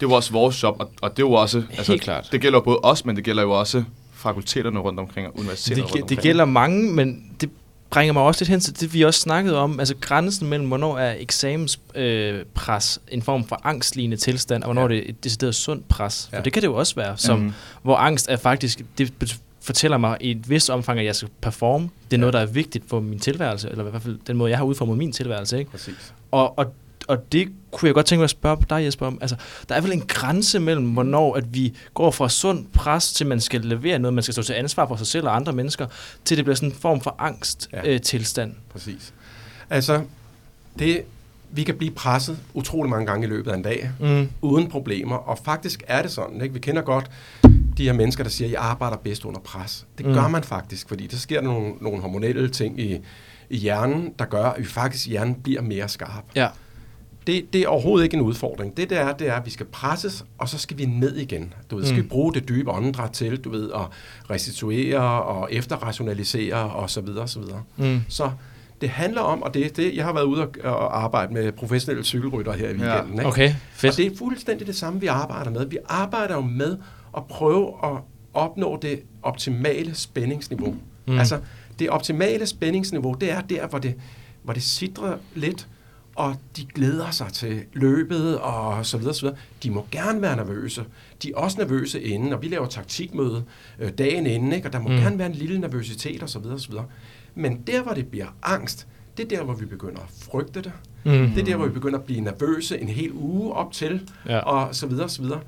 det er jo også vores job, og, og det er jo også, altså, Helt klart. det gælder både os, men det gælder jo også fakulteterne rundt omkring, og universiteterne Det, rundt det omkring. gælder mange, men det bringer mig også lidt hen til det, vi også snakkede om, altså grænsen mellem, hvornår er eksamenspres øh, pres en form for angstlignende tilstand, og hvornår Ja. ja. det er et decideret sundt pres. For Ja. det kan det jo også være, som, Mhm. hvor angst er faktisk, det fortæller mig i et vist omfang, at jeg skal performe. Det er noget, der er vigtigt for min tilværelse, eller i hvert fald den måde, jeg har udformet min tilværelse. Ikke? Præcis. Og, og, og det kunne jeg godt tænke mig at spørge dig, Jesper, om. Altså, der er vel en grænse mellem, hvornår at vi går fra sund pres, til man skal levere noget, man skal stå til ansvar for sig selv og andre mennesker, til det bliver sådan en form for angst Ja. øh, tilstand. Præcis. Altså, det, vi kan blive presset utrolig mange gange i løbet af en dag, Mm. uden problemer. Og faktisk er det sådan, ikke? vi kender godt de her mennesker, der siger, at jeg arbejder bedst under pres. Det Mm. gør man faktisk, fordi der sker nogle, nogle hormonelle ting i, i hjernen, der gør, at vi faktisk hjernen bliver mere skarp. Ja. Det, det er overhovedet ikke en udfordring. Det der er, det er, at vi skal presses, og så skal vi ned igen. Du ved, så skal Mm. vi bruge det dybe åndedræt til, du ved, at restituere og efterrationalisere og så videre, og så videre. Mm. Så det handler om, og det det, jeg har været ude og, arbejde med professionelle cykelrytter her i Ja. weekenden. Ikke? Okay, fedt. Og det er fuldstændig det samme, vi arbejder med. Vi arbejder jo med at prøve at opnå det optimale spændingsniveau. Mm. Mm. Altså, det optimale spændingsniveau, det er der, hvor det, hvor det sidder lidt, og de glæder sig til løbet og så videre, så videre. De må gerne være nervøse. De er også nervøse inden, og vi laver taktikmøde øh, dagen inden, ikke? og der må Mm. gerne være en lille nervøsitet og så videre, så videre. Men der, hvor det bliver angst, det er der, hvor vi begynder at frygte det. Mm. Det er der, hvor vi begynder at blive nervøse en hel uge op til, Ja. og så videre, så videre.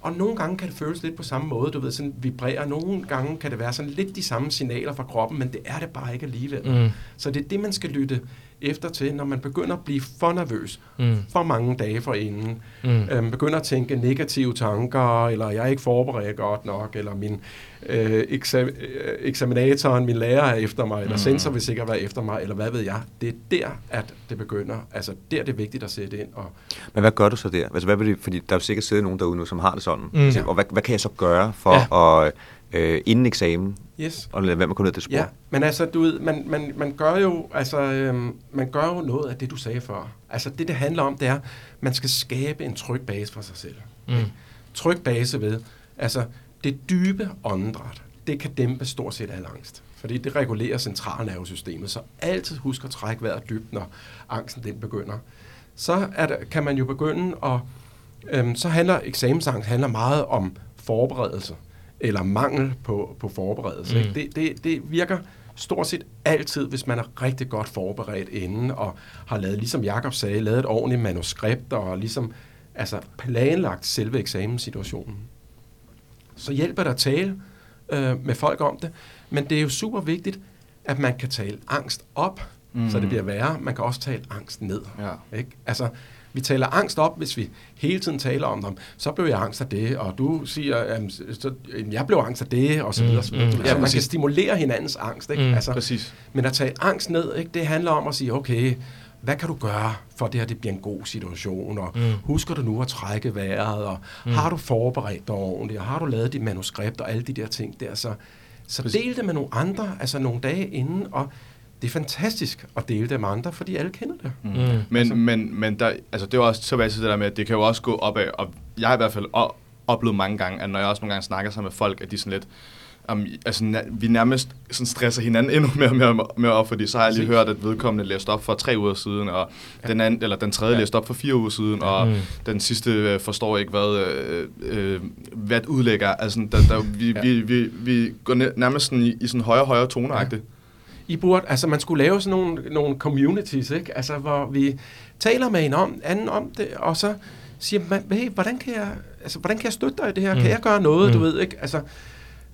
Og nogle gange kan det føles lidt på samme måde, du ved, sådan vibrerer. Nogle gange kan det være sådan lidt de samme signaler fra kroppen, men det er det bare ikke alligevel. Mm. Så det er det, man skal lytte efter til, når man begynder at blive for nervøs, Mm. for mange dage forinden. Mm. Øhm, begynder at tænke negative tanker, eller jeg er ikke forberedt godt nok, eller min øh, eksa- øh, eksaminatoren, min lærer er efter mig, eller Mm. sensor vil sikkert være efter mig, eller hvad ved jeg. Det er der, at det begynder. Altså, der er det vigtigt at sætte ind. Og, Men hvad gør du så der? Altså, hvad vil det, fordi der er jo sikkert siddet nogen derude nu, som har det sådan. Mm. Altså, og hvad, hvad kan jeg så gøre for ja. at, øh, inden eksamen, yes. og lade være med at komme ned til spor? Ja, men altså, du ved, man, man, man gør jo, altså, øhm, man gør jo noget af det, du sagde før. Altså, det, det handler om, det er, man skal skabe en tryg base for sig selv. Mm. Tryg base ved, altså, det dybe åndedræt, det kan dæmpe stort set al angst. Fordi det regulerer centralnervesystemet, så altid husk at trække vejret dybt, når angsten den begynder. Så er der, kan man jo begynde at, øhm, så handler eksamensangst handler meget om forberedelse, eller mangel på, på forberedelse. Mm. Mm. Det, det, det virker stort set altid, hvis man er rigtig godt forberedt inden, og har lavet, ligesom Jakob sagde, lavet et ordentligt manuskript, og ligesom altså planlagt selve eksamenssituationen. Så hjælper det at tale øh, med folk om det, men det er jo super vigtigt, at man kan tale angst op, mm. så det bliver værre. Man kan også tale angst ned. Ja. Ikke? Altså, vi taler angst op, hvis vi hele tiden taler om dem. Så blev jeg angst af det, og du siger, så, jeg blev angst af det, og så videre. Så videre. Mm, Mm, mm. ja, man kan præcis. stimulere hinandens angst. Ikke? Mm. Altså, Præcis. men at tage angst ned, ikke, det handler om at sige, okay, hvad kan du gøre, for at det her det bliver en god situation, og Mm. mm. husker du nu at trække vejret, og Mm. mm. har du forberedt dig ordentligt, og har du lavet dit manuskript, og alle de der ting der, så, så Præcis. del det med nogle andre, altså nogle dage inden, og det er fantastisk at dele det med andre, fordi alle kender det. Mm. Men, altså. men, men der, altså det er også tilbage til det der med, at det kan jo også gå opad, og jeg har i hvert fald o- oplevet mange gange, at når jeg også nogle gange snakker sammen med folk, at de sådan lidt, um, altså na- vi nærmest sådan stresser hinanden endnu mere, mere, mere op, fordi så har jeg lige hørt, at vedkommende læste op for tre uger siden, og ja. den, anden, eller den tredje ja. Ja. læste op for fire uger siden, og Mm. mm. den sidste øh, forstår ikke, hvad, øh, øh, hvad et udlæg er. Altså, der, der, vi, Ja. vi, vi, vi går næ- nærmest sådan i, i sådan højere højere toneagtigt. I burde, altså man skulle lave sådan nogle, nogle communities, ikke? Altså, hvor vi taler med en om, anden om det, og så siger man, hey, hvordan kan jeg, altså, hvordan kan jeg støtte dig i det her? Mm. Kan jeg gøre noget, Mm. du ved, ikke? Altså,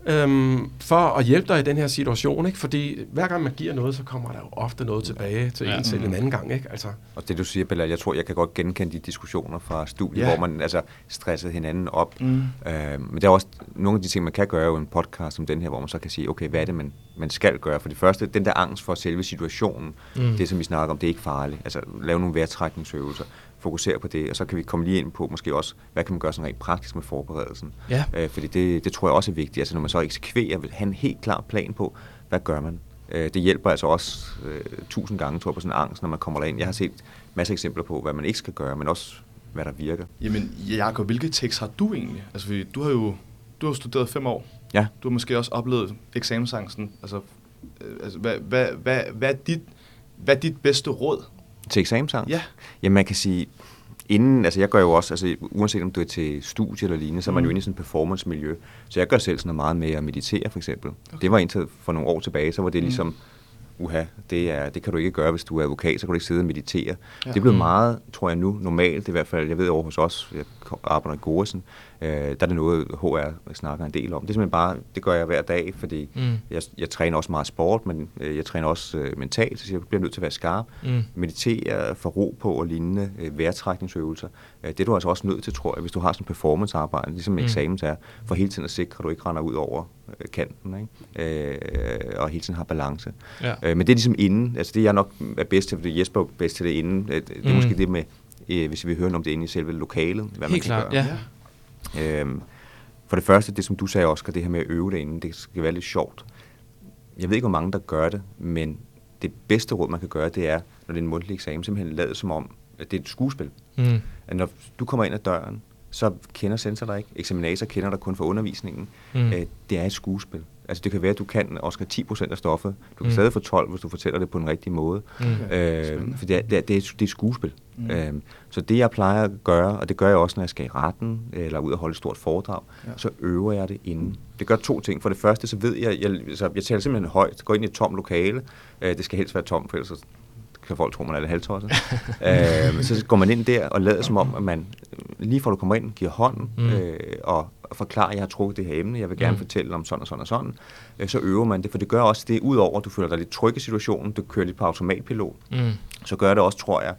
øhm, for at hjælpe dig i den her situation, ikke? Fordi hver gang man giver noget, så kommer der jo ofte noget tilbage til Ja. en selv en anden gang, ikke? Altså, Og det du siger, Bella, jeg tror, jeg kan godt genkende de diskussioner fra studiet, Ja. hvor man altså stressede hinanden op. Mm. Øh, men der er også nogle af de ting, man kan gøre i en podcast som den her, hvor man så kan sige, okay, hvad er det, man, man skal gøre? For det første, den der angst for selve situationen, mm. det som vi snakker om, det er ikke farligt. Altså lave nogle vejrtrækningsøvelser, fokusere på det, og så kan vi komme lige ind på måske også, hvad kan man gøre sådan rent praktisk med forberedelsen. Ja. Øh, fordi det, det tror jeg også er vigtigt. Altså når man så eksekverer, vil have en helt klar plan på, hvad gør man? Øh, det hjælper altså også øh, tusind gange, tror jeg, på sådan en angst, når man kommer derind. Jeg har set masser af eksempler på, hvad man ikke skal gøre, men også hvad der virker. Jamen, Jacob, hvilke tekst har du egentlig? Altså, fordi du har jo du har studeret fem år. Ja. Du har måske også oplevet eksamensangsten. Altså, øh, altså hvad, hvad, hvad, hvad, er dit, hvad er dit bedste råd? Til eksamenssang? Ja. Jamen man kan sige, inden, altså jeg gør jo også, altså uanset om du er til studie eller lignende, så er man jo Mm. inde i sådan et performance-miljø. Så jeg gør selv sådan noget meget med at meditere for eksempel. Okay. Det var indtil for nogle år tilbage, så var det Mm. Uha, det, er, det kan du ikke gøre, hvis du er advokat, så kan du ikke sidde og meditere. Ja. Det er blevet Mm. meget, tror jeg nu, normalt i hvert fald, jeg ved over hos os, jeg arbejder i Goresen, øh, der er det noget, HR snakker en del om. Det er simpelthen bare, det gør jeg hver dag, fordi Mm. jeg, jeg træner også meget sport, men øh, jeg træner også øh, mentalt, så jeg bliver nødt til at være skarp. Mm. Meditere, få ro på og lignende øh, vejrtrækningsøvelser. Øh, det er du altså også nødt til, tror jeg, hvis du har sådan en performancearbejde, ligesom Mm. mm. eksamen er, for hele tiden at sikre, at du ikke render ud over kanten, ikke? Øh, og hele tiden har balance. Ja. Øh, men det er ligesom inden, altså det jeg nok er bedst til, fordi Jesper er bedst til det inden, øh, det er Mm. måske det med, øh, hvis vi vil høre noget om det inde i selve lokalet, hvad Helt man kan klart, gøre. ja. Øhm, for det første, det som du sagde, Oscar, det her med at øve det inden, det skal være lidt sjovt. Jeg ved ikke, hvor mange der gør det, men det bedste råd, man kan gøre, det er, når det er en mundtlig eksamen, simpelthen lade som om, at det er et skuespil. Mm. At når du kommer ind ad døren, så kender sensor dig ikke. Eksaminator kender dig kun for undervisningen. Mm. Øh, det er et skuespil. Altså det kan være, at du kan også 10% af stoffet. Du kan Mm. stadig få 12, hvis du fortæller det på en rigtig måde. Mm. Øh, for det er, det, er, det, er, det er et skuespil. Mm. Øh, så det jeg plejer at gøre, og det gør jeg også, når jeg skal i retten, eller ud og holde et stort foredrag, Ja. så øver jeg det inden. Det gør to ting. For det første, så ved jeg, jeg, så jeg taler simpelthen højt, går ind i et tomt lokale. Øh, det skal helst være tomt, for ellers så kan folk tro, man er lidt halvtosset. øh, så går man ind der og lader som om, at man lige fra du kommer ind, giver hånden Mm. øh, og, forklarer, at jeg har trukket det her emne, jeg vil gerne Mm. fortælle om sådan og sådan og sådan. Øh, så øver man det, for det gør også det, udover at du føler dig lidt tryg i situationen, du kører lidt på automatpilot, Mm. så gør det også, tror jeg,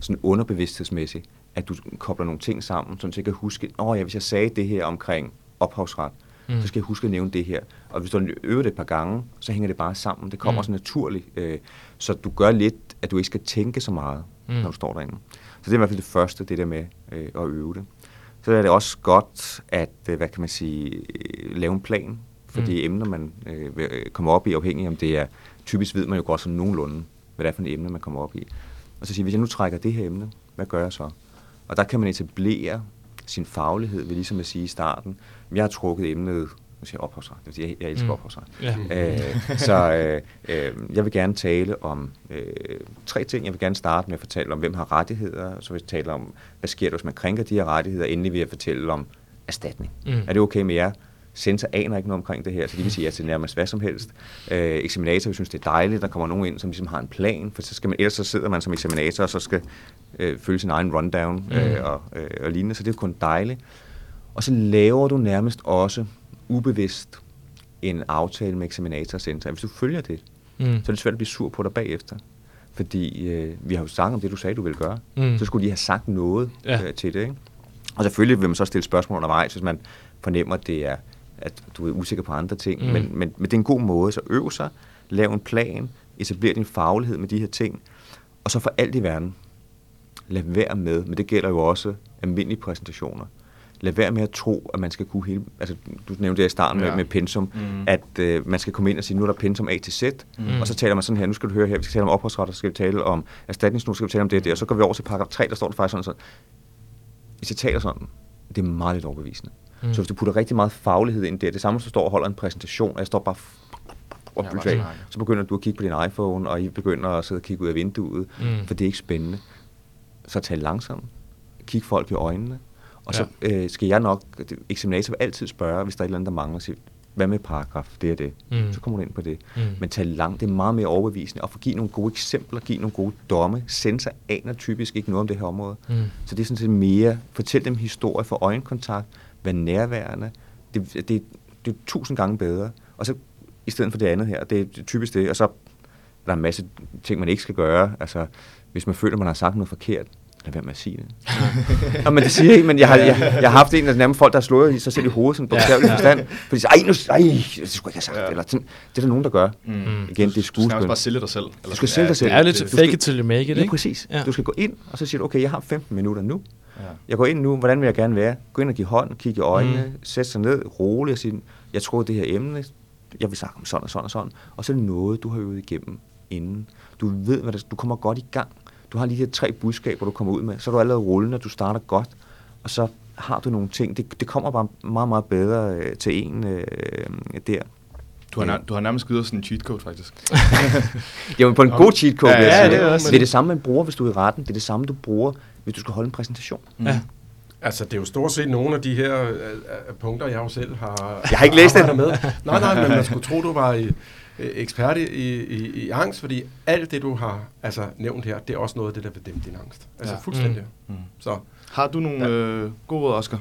sådan underbevidsthedsmæssigt, at du kobler nogle ting sammen, så du kan huske, åh ja, hvis jeg sagde det her omkring ophavsret, Mm. så skal jeg huske at nævne det her. Og hvis du øver det et par gange, så hænger det bare sammen. Det kommer Mm. mm. så naturligt. Øh, så du gør lidt, at du ikke skal tænke så meget, Mm. når du står derinde. Så det er i hvert fald det første, det der med øh, at øve det. Så er det også godt at, øh, hvad kan man sige, øh, lave en plan for Mm. de emner, man øh, øh, kommer op i, afhængig om det er, typisk ved man jo godt sådan nogenlunde, hvad det er for et emne, man kommer op i. Og så sige, hvis jeg nu trækker det her emne, hvad gør jeg så? Og der kan man etablere sin faglighed ved ligesom at sige i starten, jeg har trukket emnet, nu siger jeg ophavsret, det vil sige, jeg, jeg elsker Mm. mm. ophavsret. Ja. Øh, så øh, øh, jeg vil gerne tale om øh, tre ting. Jeg vil gerne starte med at fortælle om, hvem har rettigheder. Så vil jeg tale om, hvad sker der, hvis man krænker de her rettigheder. Endelig vil jeg fortælle om erstatning. Mm. Er det okay med jer? Sensor aner ikke noget omkring det her, så de vil sige ja til nærmest hvad som helst. Øh, eksaminator vil synes, det er dejligt, der kommer nogen ind, som ligesom har en plan, for så skal man, ellers så sidder man som eksaminator, og så skal øh, følge sin egen rundown øh, Mm. og, øh, og lignende, så det er kun dejligt. Og så laver du nærmest også ubevidst en aftale med eksaminator og sensor. Hvis du følger det, Mm. så er det svært at blive sur på dig bagefter. Fordi øh, vi har jo snakket om det, du sagde, du ville gøre. Mm. Så skulle de have sagt noget Ja. øh, til det. Ikke? Og selvfølgelig vil man så stille spørgsmål undervejs, hvis man fornemmer, at det er at du er usikker på andre ting. Mm. Men, men, men det er en god måde. Så øv sig, lav en plan, etablere din faglighed med de her ting. Og så for alt i verden, lad være med, men det gælder jo også almindelige præsentationer. Lad være med at tro, at man skal kunne hele... Altså, du nævnte det i starten ja. Med, med pensum, Mm. at øh, man skal komme ind og sige, nu er der pensum A til Z, Mm. og så taler man sådan her, nu skal du høre her, vi skal tale om opholdsret, så skal vi tale om erstatningsnu, så skal vi tale om det og det, og så går vi over til paragraf 3, der står det faktisk sådan, så hvis jeg taler sådan, det er meget lidt overbevisende. Mm. Så hvis du putter rigtig meget faglighed ind der, det samme, du står og holder en præsentation, og jeg står bare og Ja, snakker. så begynder du at kigge på din iPhone, og I begynder at sidde og kigge ud af vinduet, mm. for det er ikke spændende. Så tal langsomt. Kig folk i øjnene. Og så øh, skal jeg nok, det- eksaminator vil altid spørge, hvis der er et eller andet, der mangler, sige, hvad med paragraf, det er det. Mm. Så kommer du ind på det. Mm. Men tal langt, det er meget mere overbevisende, og for at give nogle gode eksempler, give nogle gode domme. Sensor aner typisk ikke noget om det her område. Mm. Så det er sådan set mere, fortæl dem historie for øjenkontakt, vær nærværende. Det, det, det er tusind gange bedre. Og så i stedet for det andet her, det er typisk det, og så er der en masse ting, man ikke skal gøre. Altså, hvis man føler, man har sagt noget forkert, lad være med at sige det. Nå, men det siger jeg ikke, men jeg har, jeg, jeg har haft en af nærmest folk, der har slået i sig selv i hovedet, sådan på bogstavelig forstand. Fordi de siger, ej, nu, ej, det skulle jeg ikke have sagt. Ja. Eller sådan, det er der nogen, der gør. Mm. Igen, det er Du skal skuespil. bare sælge dig selv. Du skal sælge dig selv. Det er lidt fake it till you make it, ikke? præcis. Ja. Du skal gå ind, og så siger du, okay, jeg har 15 minutter nu. Ja. Jeg går ind nu, hvordan vil jeg gerne være? Gå ind og give hånd, kigge i øjnene, Mm. mm. sætte sig ned, roligt og sige, jeg tror det her emne, jeg vil snakke om sådan og sådan og sådan. Og så er det noget, du har øvet igennem inden. Du ved, hvad det, du kommer godt i gang. Du har lige de her tre budskaber, du kommer ud med. Så er du allerede rullende, du starter godt. Og så har du nogle ting. Det, det kommer bare meget, meget bedre øh, til en øh, der. Du har, nær, du har nærmest givet os sådan en cheat code, faktisk. Jamen på en god cheat code, Ja, ja, det er også- det er det samme, man bruger, hvis du er i retten. Det er det samme, du bruger, hvis du skal holde en præsentation. Ja. Altså, det er jo stort set nogle af de her øh, øh, punkter, jeg jo selv har Jeg har ikke læst det. med. Nej, nej, men man skulle tro, du var i, øh, ekspert i, i, i angst, fordi alt det, du har altså, nævnt her, det er også noget af det, der vil dæmpe din angst. Altså, Ja. fuldstændig. Mm. Så Har du nogle øh, gode råd, Oscar?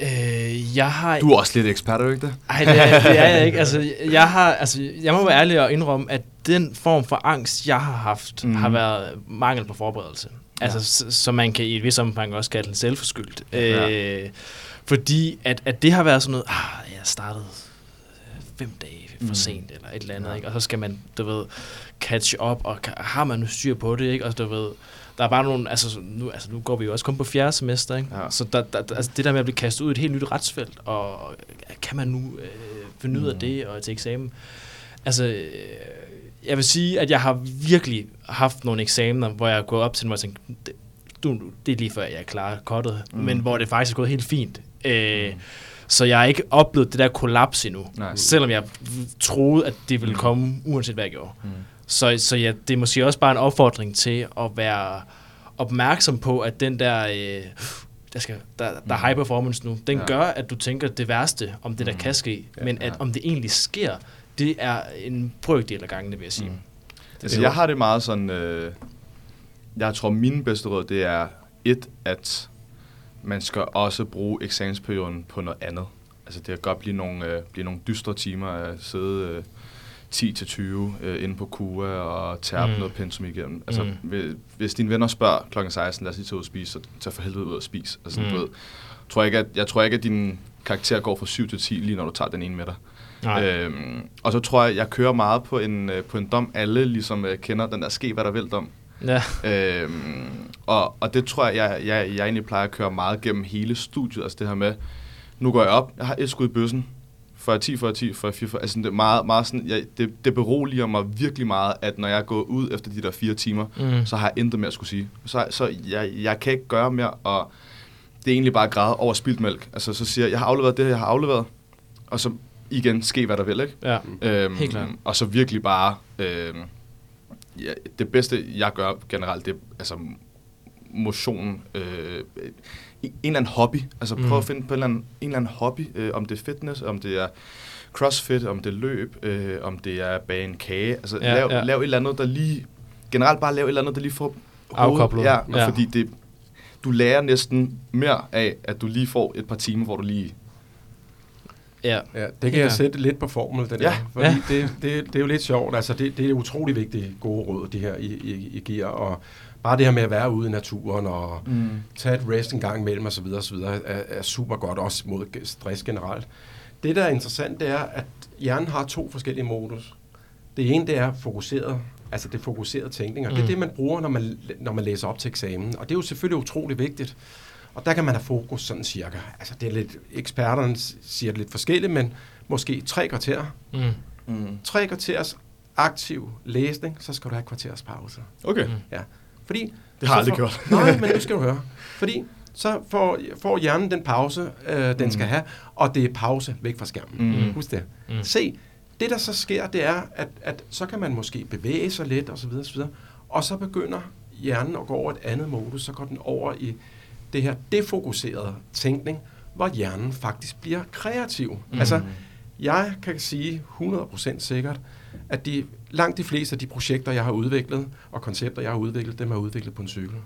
Øh, jeg har... Du er også lidt ekspert, er du ikke det? Ej, det er, det er jeg ikke. Altså, jeg, har, altså, jeg må være ærlig og indrømme, at den form for angst, jeg har haft, mm. har været mangel på forberedelse. Altså, så, så man kan i et vis omfang også kalde den selvforskyldt. Ja. Øh, fordi at, at det har været sådan noget, ah, jeg startede øh, fem dage for Mhm. sent, eller et eller andet, Ja. ikke? og så skal man, du ved, catch up, og har man nu styr på det, ikke? Og du ved, der er bare nogle, altså nu, altså nu går vi jo også kun på fjerde semester, ikke? Ja. Så der, der, altså det der med at blive kastet ud i et helt nyt retsfelt, og kan man nu øh, finde ud af Mm. det og til eksamen? Altså, øh, jeg vil sige, at jeg har virkelig haft nogle eksamener, hvor jeg er gået op til dem og tænkt, det, du, det er lige før, jeg er klar kottet, Mm. mm. men hvor det faktisk er gået helt fint. Øh, Så jeg har ikke oplevet det der kollaps endnu, Nej. selvom jeg troede, at det ville Mm. komme, uanset hvad jeg gjorde. Mm. Så, så ja, det er måske også bare en opfordring til at være opmærksom på, at den der, øh, der, skal, der, der er high performance nu, den Ja. gør, at du tænker det værste om det, der Mm. kan ske. Ja. Men at Ja. om det egentlig sker, det er en brøkdel af gangene, vil jeg sige. Mm. Mm. Altså, jeg har det meget sådan... Øh, jeg tror, mine bedste råd, det er et, at man skal også bruge eksamensperioden på noget andet. Altså, det kan godt blive nogle, øh, blive nogle dystre timer at sidde øh, 10-20 øh, inde på KUA og tærpe mm. Noget pensum igennem. Altså, Mm. hvis dine venner spørger klokken 16, lad os lige tage ud og spise, så tag for helvede ud og spise. Altså, mm. Mm. du ved, tror jeg, ikke, at, jeg tror ikke, at din karakter går fra 7 til 10, lige når du tager den ene med dig. Nej. Øhm, og så tror jeg, jeg kører meget på en, øh, på en dom, alle ligesom øh, kender den der ske, hvad der vil dom. Ja. Øhm, og, og det tror jeg, jeg, jeg, jeg egentlig plejer at køre meget gennem hele studiet. Altså det her med, nu går jeg op, jeg har et skud i bøssen, for jeg 10, for jeg 10, for jeg 4, for, altså det er meget, meget sådan, jeg, det, det beroliger mig virkelig meget, at når jeg går ud efter de der fire timer, Mm. så har jeg intet mere at skulle sige. Så, så jeg, jeg kan ikke gøre mere, og det er egentlig bare græde over spildt mælk. Altså så siger jeg, jeg har afleveret det, jeg har afleveret, og så igen ske, hvad der vil, ikke? Ja. Øhm, Helt klart. Og så virkelig bare... Øhm, ja, det bedste, jeg gør generelt, det er altså motion. Øh, en eller anden hobby. Altså prøv Mm. at finde på en eller anden, en eller anden hobby. Øh, om det er fitness, om det er crossfit, om det er løb, øh, om det er bage en kage. Altså Ja, lav, ja. lav et eller andet, der lige... Generelt bare lav et eller andet, der lige får Afkoblet. Ja, Ja. fordi det, du lærer næsten mere af, at du lige får et par timer, hvor du lige... Ja. Ja, det kan Ja. jeg sætte lidt på formel, den Ja. ja. Fordi Ja. det, det, det er jo lidt sjovt. Altså, det, det er utrolig vigtige gode råd, det her, I, I, I giver. Og bare det her med at være ude i naturen og Mm. tage et rest en gang imellem osv. osv. Er, er super godt, også mod stress generelt. Det, der er interessant, det er, at hjernen har to forskellige modus. Det ene, det er fokuseret, altså det fokuserede tænkning, og det er Mm. det, man bruger, når man, når man læser op til eksamen. Og det er jo selvfølgelig utrolig vigtigt. Og der kan man have fokus sådan cirka. Altså det er lidt, eksperterne siger det lidt forskelligt, men måske tre kvarter. Mm. Mm. Tre kvarters aktiv læsning, så skal du have et kvarters pause. Okay. Mm. Ja. Fordi, Det har jeg aldrig gjort. Nej, men nu skal du høre. Fordi så får, får hjernen den pause, øh, den Mm. skal have, og det er pause væk fra skærmen. Mm. Husk det. Mm. Se, det der så sker, det er, at, at så kan man måske bevæge sig lidt, og så videre, og så videre, og så begynder hjernen at gå over et andet modus, så går den over i det her defokuserede tænkning, hvor hjernen faktisk bliver kreativ. Mm. Altså, jeg kan sige 100% sikkert, at de, langt de fleste af de projekter, jeg har udviklet, og koncepter, jeg har udviklet, dem er udviklet på en cykel.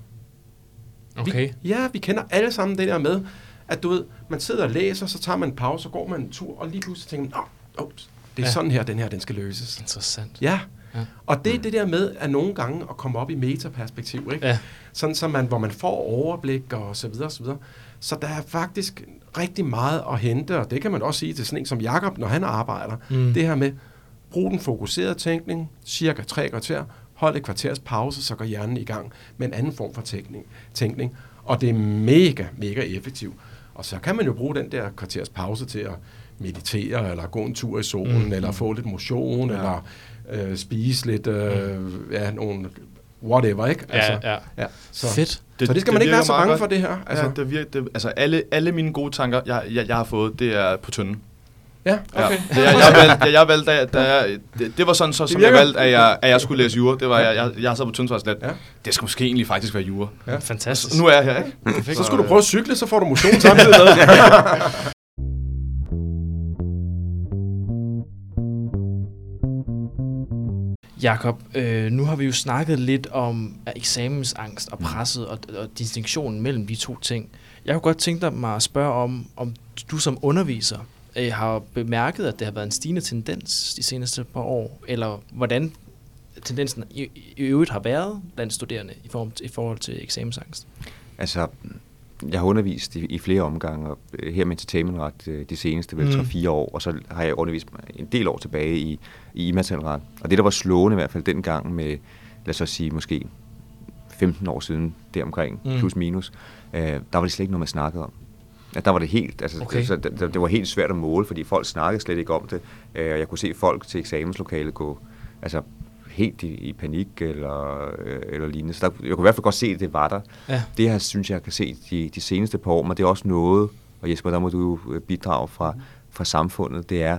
Okay. Vi, ja, vi kender alle sammen det der med, at du ved, man sidder og læser, så tager man en pause, så går man en tur, og lige pludselig tænker man, oh, ups, det er ja. sådan her, den her, den skal løses. Interessant. Ja. Ja. Og det er det der med, at nogle gange at komme op i metaperspektiv, ikke? Ja. Sådan, så man, hvor man får overblik og så videre, og så videre. Så der er faktisk rigtig meget at hente, og det kan man også sige til sådan en som Jakob, når han arbejder. Mm. Mm. Det her med, brug den fokuserede tænkning, cirka tre kvarter, hold et kvarters pause, så går hjernen i gang med en anden form for tænkning. tænkning. Og det er mega, mega effektivt. Og så kan man jo bruge den der kvarters pause til at meditere, eller gå en tur i solen, Mm. mm. eller få lidt motion, ja. eller øh, spise lidt, øh, ja, nogle whatever, ikke? Altså, Ja, ja. ja. Så, Fedt. det, så det skal man ikke virker være så bange for det her. Altså, Altså, ja, det virker, det, altså alle, alle mine gode tanker, jeg, jeg, jeg har fået, det er på tynden. ja, okay. Ja. Det, jeg, jeg, valgte, jeg, jeg valgte, da, da jeg, det, det var sådan, så, som jeg valgte, at jeg, at jeg skulle læse jura. Det var, jeg, jeg, jeg sad på Tønsvarslet. Ja. Det skal måske egentlig faktisk være jura. Ja. Fantastisk. Så nu er jeg her, ikke? Perfekt. Så skulle du prøve at cykle, så får du motion samtidig med. Jakob, øh, nu har vi jo snakket lidt om eksamensangst og presset og, og distinktionen mellem de to ting. Jeg kunne godt tænke dig mig at spørge om, om du som underviser øh, har bemærket, at det har været en stigende tendens de seneste par år, eller hvordan tendensen i, i øvrigt har været blandt studerende i forhold, i forhold til eksamensangst. Altså, jeg har undervist i, i flere omgange, og øh, her med entertainmentret øh, de seneste vel Mm. 3-4 år, og så har jeg undervist en del år tilbage i, i immaterialret. Og det, der var slående i hvert fald dengang med, lad os så sige, måske 15 år siden, deromkring, Mm. mm. plus minus, øh, der var det slet ikke noget, man snakkede om. Ja, der var det helt, altså, Okay. okay. så det, det var helt svært at måle, fordi folk snakkede slet ikke om det, øh, og jeg kunne se folk til eksamenslokalet gå, altså helt i, i panik eller, øh, eller lignende. Så der, jeg kunne i hvert fald godt se, at det var der. Ja. Det her synes jeg kan se de, de seneste par år, men det er også noget, og Jesper, der må du jo øh, bidrage fra, fra samfundet, det er,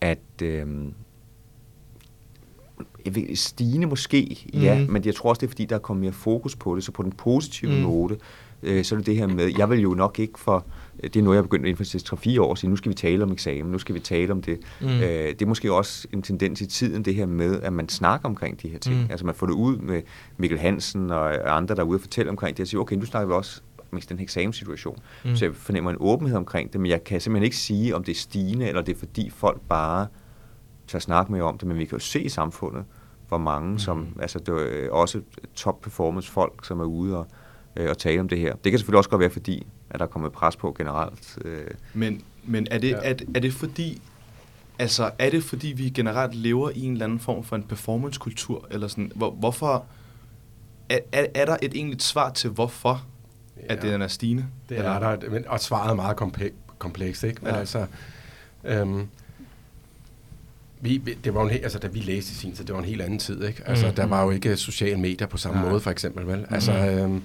at øh, stigende måske, ja, Mhm. men jeg tror også, det er fordi, der er kommet mere fokus på det, så på den positive Mm. mm. note, øh, så er det det her med, jeg vil jo nok ikke for, det er noget, jeg har begyndt for 3-4 år sige, nu skal vi tale om eksamen, nu skal vi tale om det. Mm. Øh, det er måske også en tendens i tiden, det her med, at man snakker omkring de her ting. Mm. Altså man får det ud med Mikkel Hansen og andre, der er ude og fortælle omkring det, og siger, okay, nu snakker vi også om den her eksamenssituation. Mm. Mm. Så jeg fornemmer en åbenhed omkring det, men jeg kan simpelthen ikke sige, om det er stigende, eller det er fordi folk bare tager snak med om det, men vi kan jo se i samfundet, hvor mange, mm. som, altså det er øh, også top performance folk, som er ude og, øh, og tale om det her. Det kan selvfølgelig også godt være, fordi at der er kommet pres på generelt. Øh, Men, men er, det, Ja. ja. er, er det fordi, altså er det fordi, vi generelt lever i en eller anden form for en performancekultur, eller sådan, hvor, hvorfor, er, er, er der et egentligt svar til, hvorfor ja. at den er stigende? Det Eller- er der, men, og svaret er meget komplek, komplekst, ikke? Men Ja. ja. altså, øhm, vi, det var jo en helt, altså, da vi læste sin tid, det var en helt anden tid, ikke? Altså, Mm. mm. der var jo ikke sociale medier på samme Nej. måde, for eksempel, vel? Altså, øhm,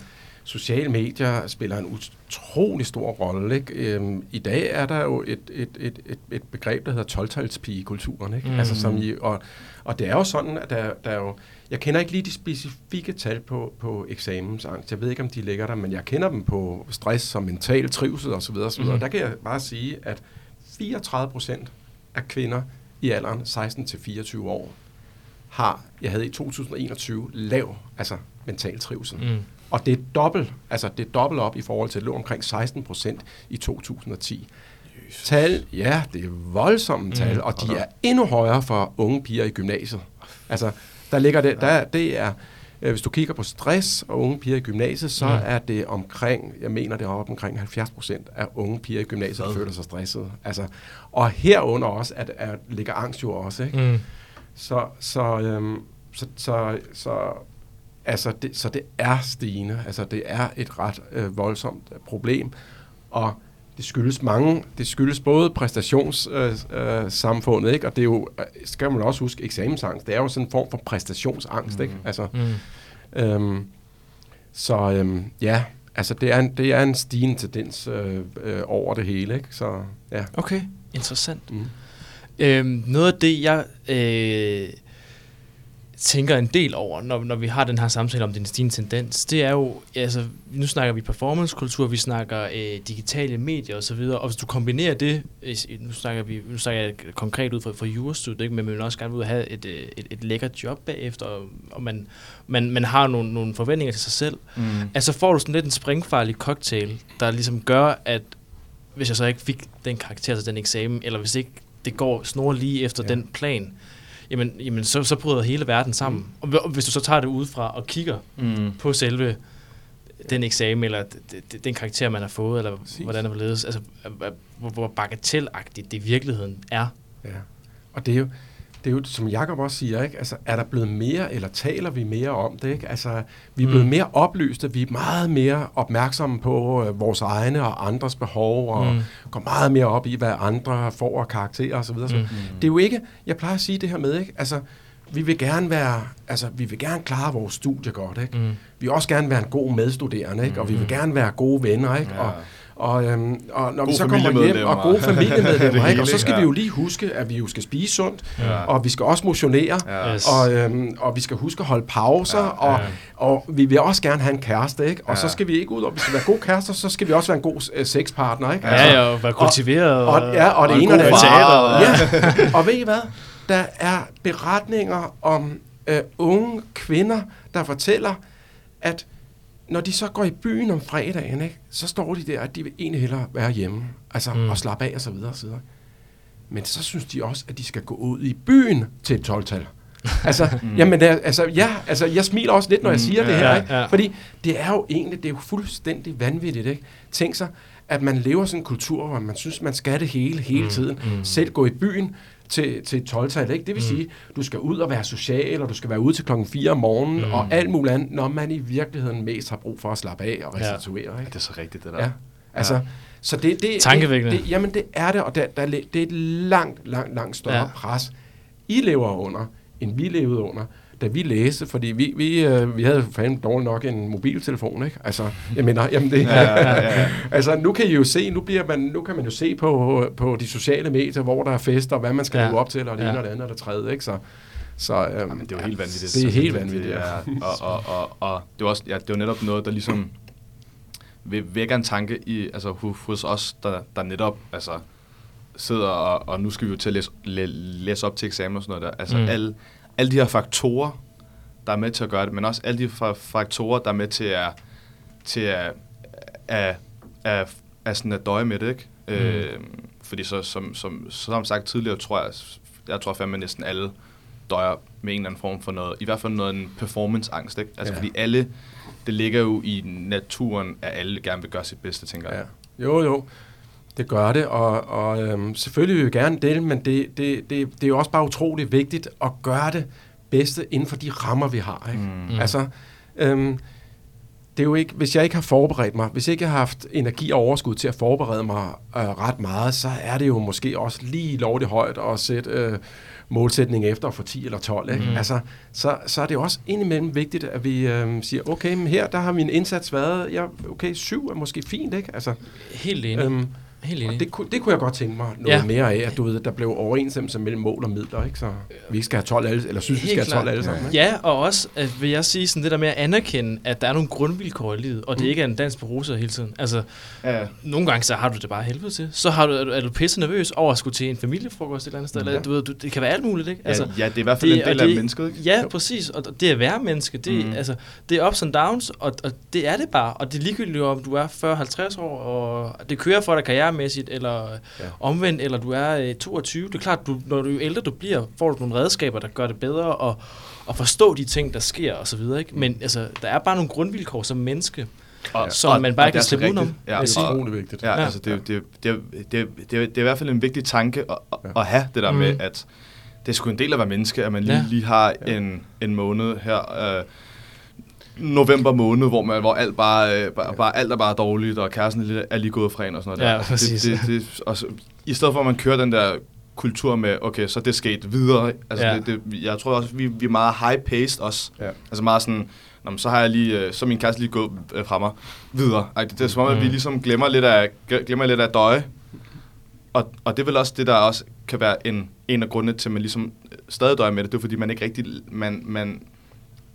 sociale medier spiller en utrolig stor rolle, ikke? Øhm, I dag er der jo et, et, et, et, et begreb, der hedder 12-talspigekulturen, ikke? Mm. Altså, som i, og, og det er jo sådan, at der, der er jo... Jeg kender ikke lige de specifikke tal på, på eksamensangst. Jeg ved ikke, om de ligger der, men jeg kender dem på stress og mental trivsel osv. osv. Mm. Der kan jeg bare sige, at 34 procent af kvinder i alderen 16-24 år har, jeg havde i 2021, lav altså mental trivsel. Mm. Og det er dobbelt, altså det er dobbelt op i forhold til, det lå omkring 16 procent i 2010. Tal, ja, det er voldsomme tal, Mm. og de er endnu højere for unge piger i gymnasiet. Altså, der ligger det, der, det er, øh, hvis du kigger på stress og unge piger i gymnasiet, så Mm. mm. er det omkring, jeg mener det er op omkring 70 procent af unge piger i gymnasiet, der føler sig stressede. Altså, og herunder også, at, at ligger angst jo også, ikke? Mm. Så, så, øhm, så, så, så, altså det, så det er stigende. Altså det er et ret øh, voldsomt øh, problem, og det skyldes mange, det skyldes både præstationssamfundet, øh, øh, samfundet, ikke? og det er jo, øh, skal man også huske, eksamensangst, det er jo sådan en form for præstationsangst, ikke? Altså, Mm. øhm, så øhm, ja, altså det er en, det er en stigende tendens øh, øh, over det hele, ikke? Så ja. Okay, interessant. Mm. Øhm, noget af det, jeg øh, tænker en del over, når, når vi har den her samtale om den stigende tendens, det er jo, altså, nu snakker vi performancekultur, vi snakker øh, digitale medier osv., og hvis du kombinerer det, nu snakker, vi, nu snakker jeg konkret ud fra, fra jurastudiet, ikke? men man vil også gerne ud og have et, øh, et, et lækkert job bagefter, og, og man, man, man har nogle, nogle forventninger til sig selv, Mm. Altså får du sådan lidt en springfarlig cocktail, der ligesom gør, at hvis jeg så ikke fik den karakter til den eksamen, eller hvis ikke det går snor lige efter ja. den plan, jamen, jamen så, så bryder hele verden sammen. Mm. Og, hvis du så tager det udefra og kigger Mm. på selve den eksamen, eller den karakter, man har fået, eller Præcis. hvordan det var ledes, altså hvor- hvor, hvor bagatelagtigt det i virkeligheden er. Ja. Og det er jo, det er jo, som Jakob også siger, ikke? Altså, er der blevet mere, eller taler vi mere om det? Ikke? Altså, vi er blevet Mm. mere oplyste, vi er meget mere opmærksomme på øh, vores egne og andres behov, og Mm. går meget mere op i, hvad andre får af karakterer osv. Mm. Det er jo ikke, jeg plejer at sige det her med, ikke? Altså, vi vil gerne være, altså, vi vil gerne klare vores studie godt, ikke? Mm. Vi vil også gerne være en god medstuderende, ikke? Og vi vil Mm. gerne være gode venner, ikke? Ja. Og, og, øhm, og når vi Gode så kommer hjem, og gode familiemedlemmer, Det ikke? og så skal ja. vi jo lige huske, at vi jo skal spise sundt, Ja. og vi skal også motionere, Ja. Yes. og, øhm, og vi skal huske at holde pauser, Ja, og, og vi vil også gerne have en kæreste, ikke? Og Ja. så skal vi ikke ud, og vi skal være gode kærester, så skal vi også være en god øh, sexpartner, ikke? Ja, ja, og være kultiveret. Og, ja, og det og en ene og det andet. Ja, og ved I hvad? Der er beretninger om øh, unge kvinder, der fortæller, at når de så går i byen om fredagen, ikke, så står de der, at de vil egentlig hellere være hjemme, altså Mm. mm. og slappe af og så videre og så videre. Men så synes de også, at de skal gå ud i byen til et 12-tal. altså, mm. jamen, det altså, ja, altså, jeg smiler også lidt, når jeg Mm, siger det ja, her, ja, ikke? ja. fordi det er jo egentlig, det er jo fuldstændig vanvittigt, ikke? Tænk sig, at man lever sådan en kultur, hvor man synes, man skal det hele, hele Mm, tiden. mm. Selv gå i byen til, til et 12-tal, ikke? Det vil Mm. sige, du skal ud og være social, og du skal være ude til klokken 4 om morgenen, Mm. og alt muligt andet, når man i virkeligheden mest har brug for at slappe af og Ja. restituere, Ja, ikke? det er så rigtigt, det der. Ja, altså, Ja. så det, det, Tankevækkende. Det, det, jamen, det er det, og der, der, det er et langt, langt, langt større Ja. ja. pres, I lever under, end vi levede under, da vi læste, fordi vi, vi, øh, vi havde fandme dårligt nok en mobiltelefon, ikke? Altså, jeg mener, jamen det, Ja, ja, ja, altså nu kan I jo se, nu, bliver man, nu kan man jo se på, på de sociale medier, hvor der er fester, og hvad man skal Ja. leve op til, og det Ja. ene og det andet og det tredje, ikke? Så, så øhm, Jamen, det er jo helt vanvittigt. Det er helt vanvittigt, det ja. og, og, og, og det er også, ja, det er jo netop noget, der ligesom vil vække en tanke i, altså hos os, der, der netop altså, sidder og, og nu skal vi jo til at læse, læ, læse op til eksamen og sådan noget der. Altså mm. alle, alle de her faktorer, der er med til at gøre det, men også alle de fa- faktorer, der er med til at, til at, at, at, at, sådan at døje med det, ikke? Mm. Øh, fordi så, som, som, som sagt tidligere, tror jeg, jeg tror fandme næsten alle døjer med en eller anden form for noget, i hvert fald noget en performance-angst, ikke? Altså ja. fordi alle, det ligger jo i naturen, at alle gerne vil gøre sit bedste, tænker jeg. Ja. Jo, jo. Det gør det, og, og øhm, selvfølgelig vil vi gerne det, men det, det, det, det er jo også bare utroligt vigtigt at gøre det bedste inden for de rammer, vi har. Ikke? Mm. Mm. Altså, øhm, det er jo ikke, hvis jeg ikke har forberedt mig, hvis jeg ikke har haft energi og overskud til at forberede mig øh, ret meget, så er det jo måske også lige lovligt højt at sætte øh, målsætning efter for 10 eller 12. Ikke? Mm. Mm. Altså, så, så er det jo også indimellem vigtigt, at vi øh, siger, okay, men her der har min indsats været, ja, okay, syv er måske fint, ikke? Altså, Helt enig. øhm, Helt og enig. det, kunne- det kunne jeg godt tænke mig noget Ja. ja. mere af, at du ved, der blev overensstemmelse mellem mål og midler, ikke? Så vi ikke skal have 12 alle, eller synes, vi Helt skal have 12 klart. alle sammen. Ikke? Ja, og også at vil jeg sige sådan det der med at anerkende, at der er nogle grundvilkår i livet, og det Mm. ikke er en dans på roser hele tiden. Altså, Ja. nogle gange så har du det bare helvede til. Så har du, er, du, er du pisse nervøs over at skulle til en familiefrokost et eller andet sted. Mm, Eller, ja. du ved, du, det kan være alt muligt, ikke? Altså, ja, det er i hvert fald det- en del og af det- mennesket, ikke? Ja, Jo. præcis. Og det at være menneske, det, mm. Altså, det er ups and downs, og, og det er det bare. Og det er ligegyldigt, om du er 40-50 år, og det kører for dig karrieremæssigt, eller ja. Ja. omvendt, eller du er øh, 22. Det er klart, du, når du jo ældre du bliver, får du nogle redskaber, der gør det bedre, og, og forstå de ting, der sker, og så videre. Ikke? Men altså, der er bare nogle grundvilkår som menneske, Og, som man bare og kan slippe udenom, Ja, Det er vigtigt. Ja, Ja. ja. altså det, det, det, det, det, det, det er i hvert fald en vigtig tanke at, Ja. at have det der Mm. med, at det er sgu en del af at være menneske, at man lige, Ja. lige har Ja. en, en måned her, øh, november måned, hvor, man, hvor alt bare, øh, bare, bare, alt er bare dårligt, og kæresten er lige, gået fra en og sådan noget Ja, der. præcis. Det, det, det, og så, I stedet for at man kører den der kultur med, okay, så det sket videre. Altså, Ja. det, det, jeg tror også, vi, vi er meget high-paced også. Ja. Altså meget sådan, Nå, men så har jeg lige, øh, så er min kæreste lige gået øh, fra mig videre. Ej, det, er som om, at vi Mm. ligesom glemmer lidt af, glemmer lidt af døje. Og, og det er vel også det, der også kan være en, en af grundene til, at man ligesom stadig døjer med det. Det er fordi, man ikke rigtig, man, man,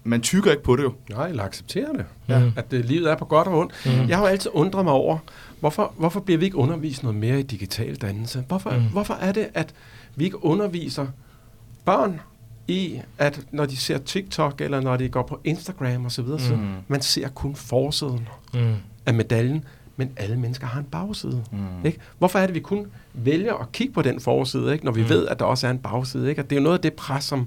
man tykker ikke på det jo. Nej, eller accepterer det. Ja. Ja. At det, livet er på godt og ondt. Mm. Jeg har jo altid undret mig over, hvorfor, hvorfor bliver vi ikke undervist noget mere i digital dannelse? Hvorfor, Mm. mm. hvorfor er det, at vi ikke underviser børn i, at når de ser TikTok, eller når de går på Instagram osv., så Mm. man ser kun forsiden Mm. af medaljen. men alle mennesker har en bagside. Mm. Ikke? Hvorfor er det, vi kun vælger at kigge på den forside, ikke? når vi Mm. mm. ved, at der også er en bagside? Ikke? Og det er jo noget af det pres, som,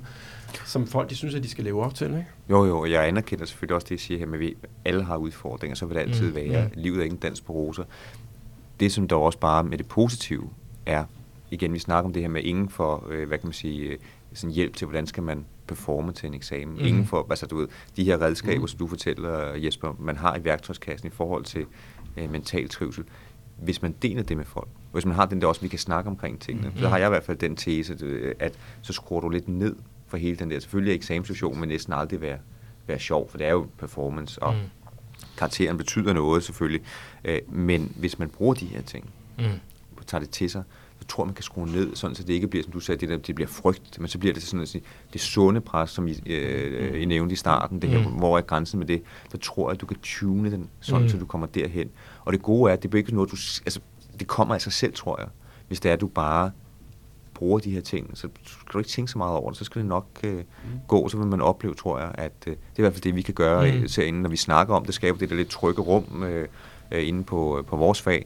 som folk de synes, at de skal leve op til. Ikke? Jo, jo, og jeg anerkender selvfølgelig også det, jeg siger her med, at vi alle har udfordringer, så vil det altid Mm, mm, være. mm. Livet er ikke en dans på roser. Det, som der også bare med det positive er, igen, vi snakker om det her med ingen for, øh, hvad kan man sige, øh, sådan hjælp til, hvordan skal man performe til en eksamen. Mm. Ingen for, altså du ved, de her redskaber, mm. som du fortæller, Jesper, man har i værktøjskassen i forhold til øh, mental trivsel. Hvis man deler det med folk, hvis man har den der også, vi kan snakke omkring tingene, Mhm. så har jeg i hvert fald den tese, øh, at så skruer du lidt ned for hele den der. Selvfølgelig er eksamenssituationen, men næsten aldrig være, være sjov, for det er jo performance, og Mm. mm. karakteren betyder noget selvfølgelig. Øh, men hvis man bruger de her ting, Mm. og tager det til sig, så tror jeg, man kan skrue ned, sådan så det ikke bliver, som du sagde, det, der, det bliver frygt, men så bliver det sådan at sige, det sunde pres, som I, øh, I nævnte i starten, det her, Mm. hvor er grænsen med det, så tror jeg, at du kan tune den, sådan Mm. mm. så du kommer derhen. Og det gode er, at det bliver ikke noget, du, altså, det kommer af sig selv, tror jeg, hvis det er, at du bare bruger de her ting, så skal du ikke tænke så meget over det, så skal det nok øh, gå, så vil man opleve, tror jeg, at øh, det er i hvert fald det, vi kan gøre Mm. mm. herinde, når vi snakker om det, skaber det der lidt trygge rum øh, øh, inde på, på vores fag,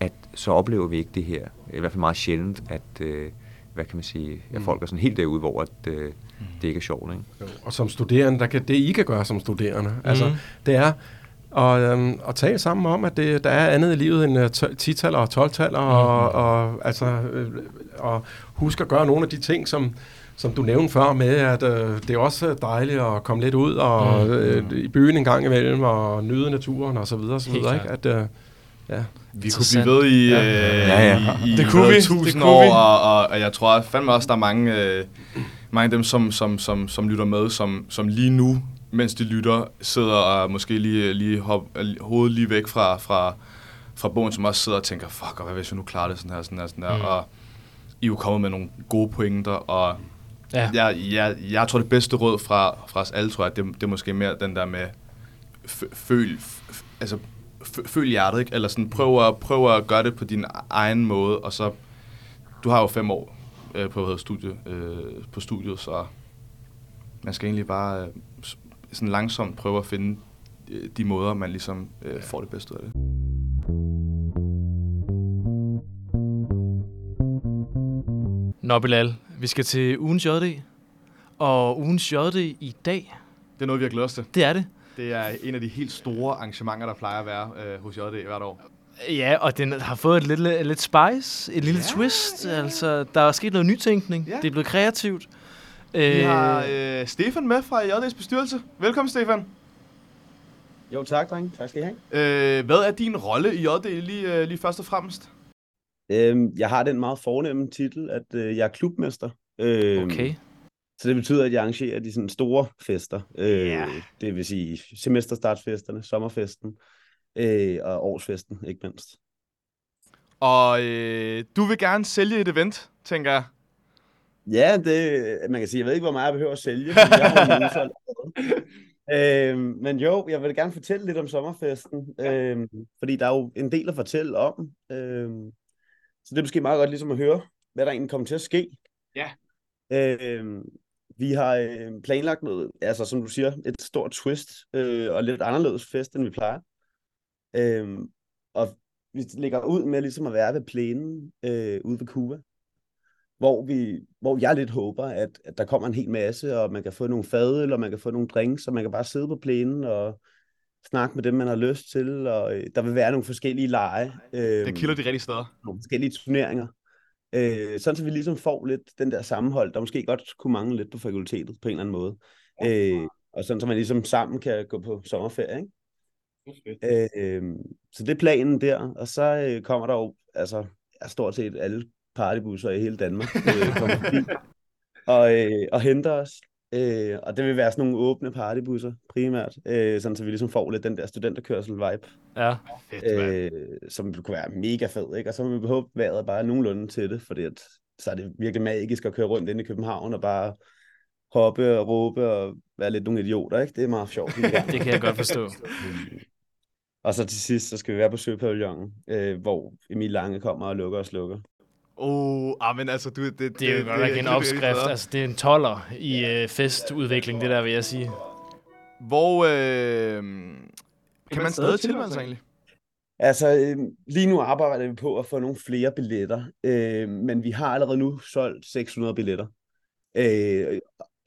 at så oplever vi ikke det her, i hvert fald meget sjældent, at, øh, hvad kan man sige, at Mm. folk er sådan helt derude, hvor at, øh, det ikke er sjovt, ikke? Og som studerende, der kan, det I kan gøre som studerende, mm. altså, det er at, øhm, at tale sammen om, at det, der er andet i livet end uh, 10-tal og 12-tal, og, Mhm. og, altså, øh, og husk at gøre nogle af de ting, som, som du nævnte før med, at øh, det er også dejligt at komme lidt ud og Mhm. øh, i byen en gang imellem, og nyde naturen og så videre, så videre ikke? At, øh, ja. Vi kunne blive ved i, Ja. øh, Ja, ja. i, i Det kunne vi. tusind Det kunne år, vi. Og, og, og jeg tror fandme også, der er mange, øh, mange af dem, som, som, som, som lytter med, som, som lige nu, mens de lytter, sidder og måske lige, lige hop, hovedet lige væk fra, fra, fra bogen, som også sidder og tænker, fuck, og hvad hvis jeg nu klarer det sådan her, sådan her, sådan her. Mm. Og I er jo kommet med nogle gode pointer, og Ja. jeg, jeg, jeg tror, det bedste råd fra, fra os alle, tror jeg, det, det er måske mere den der med, føl, altså, føl hjertet, ikke? Eller sådan, prøv at, prøv at gøre det på din egen måde, og så, du har jo fem år øh, på, hvad hedder studie, øh, på studiet, så man skal egentlig bare øh, sådan langsomt prøve at finde øh, de måder, man ligesom øh, får det bedste ud af det. Nå, Bilal, vi skal til ugens JD. Og ugens JD i dag, Det er noget, vi har glædet os til. det er det. Det er en af de helt store arrangementer, der plejer at være øh, hos JD hvert år. Ja, og den har fået et lidt, lidt spice, et lille Ja, twist. ja, ja. Altså, der er sket noget nytænkning. Ja. Det er blevet kreativt. Vi har øh, Stefan med fra JD's bestyrelse. Velkommen, Stefan. Jo, tak, dreng. Tak skal I have. Øh, hvad er din rolle i JD lige, øh, lige først og fremmest? Øhm, jeg har den meget fornemme titel, at øh, jeg er klubmester. Øhm, Okay. Så det betyder, at jeg arrangerer de sådan store fester. Øh, Ja. Det vil sige semesterstartsfesterne, sommerfesten øh, og årsfesten, ikke mindst. Og øh, du vil gerne sælge et event, tænker jeg. Ja, det, man kan sige, jeg ved ikke, hvor meget jeg behøver at sælge, jeg udsolgt øhm, men jo, jeg vil gerne fortælle lidt om sommerfesten, øhm, fordi der er jo en del at fortælle om. Øhm, så det er måske meget godt ligesom at høre, hvad der egentlig kommer til at ske. Ja. Øhm, vi har øh, planlagt noget, altså som du siger, et stort twist øh, og lidt anderledes fest, end vi plejer. Øhm, og vi lægger ud med ligesom at være ved plænen øh, ude ved Cuba hvor, vi, hvor jeg lidt håber, at, at der kommer en hel masse, og man kan få nogle fadøl, og man kan få nogle drinks, så man kan bare sidde på plænen og snakke med dem, man har lyst til, og øh, der vil være nogle forskellige lege, øh, Det kilder de rigtige steder. nogle forskellige turneringer, øh, sådan så vi ligesom får lidt den der sammenhold, der måske godt kunne mangle lidt på fakultetet på en eller anden måde, øh, og sådan så man ligesom sammen kan gå på sommerferie, ikke? Øh, så det er planen der, og så øh, kommer der jo altså stort set alle partybusser i hele Danmark øh, kommer forbi og, øh, og henter os. Øh, og det vil være sådan nogle åbne partybusser primært, øh, sådan så vi ligesom får lidt den der studenterkørsel-vibe, Ja. Fedt, øh, som kunne være mega fed, ikke? Og så må vi håbe, vejret bare nogenlunde til det, fordi at, så er det virkelig magisk at køre rundt ind i København og bare hoppe og råbe og være lidt nogle idioter, ikke? Det er meget sjovt. Det kan jeg godt forstå. Og så til sidst, så skal vi være på Søpavillonen, øh, hvor Emil Lange kommer og lukker og slukker. Oh, ah, men altså, du, det, det, Det er jo godt nok en opskrift. Altså, det er en toller i øh, festudvikling, det der, vil jeg sige. Hvor øh, kan man stadig tilmelde sig egentlig? Altså, øh, lige nu arbejder vi på at få nogle flere billetter, øh, men vi har allerede nu solgt 600 billetter. Øh,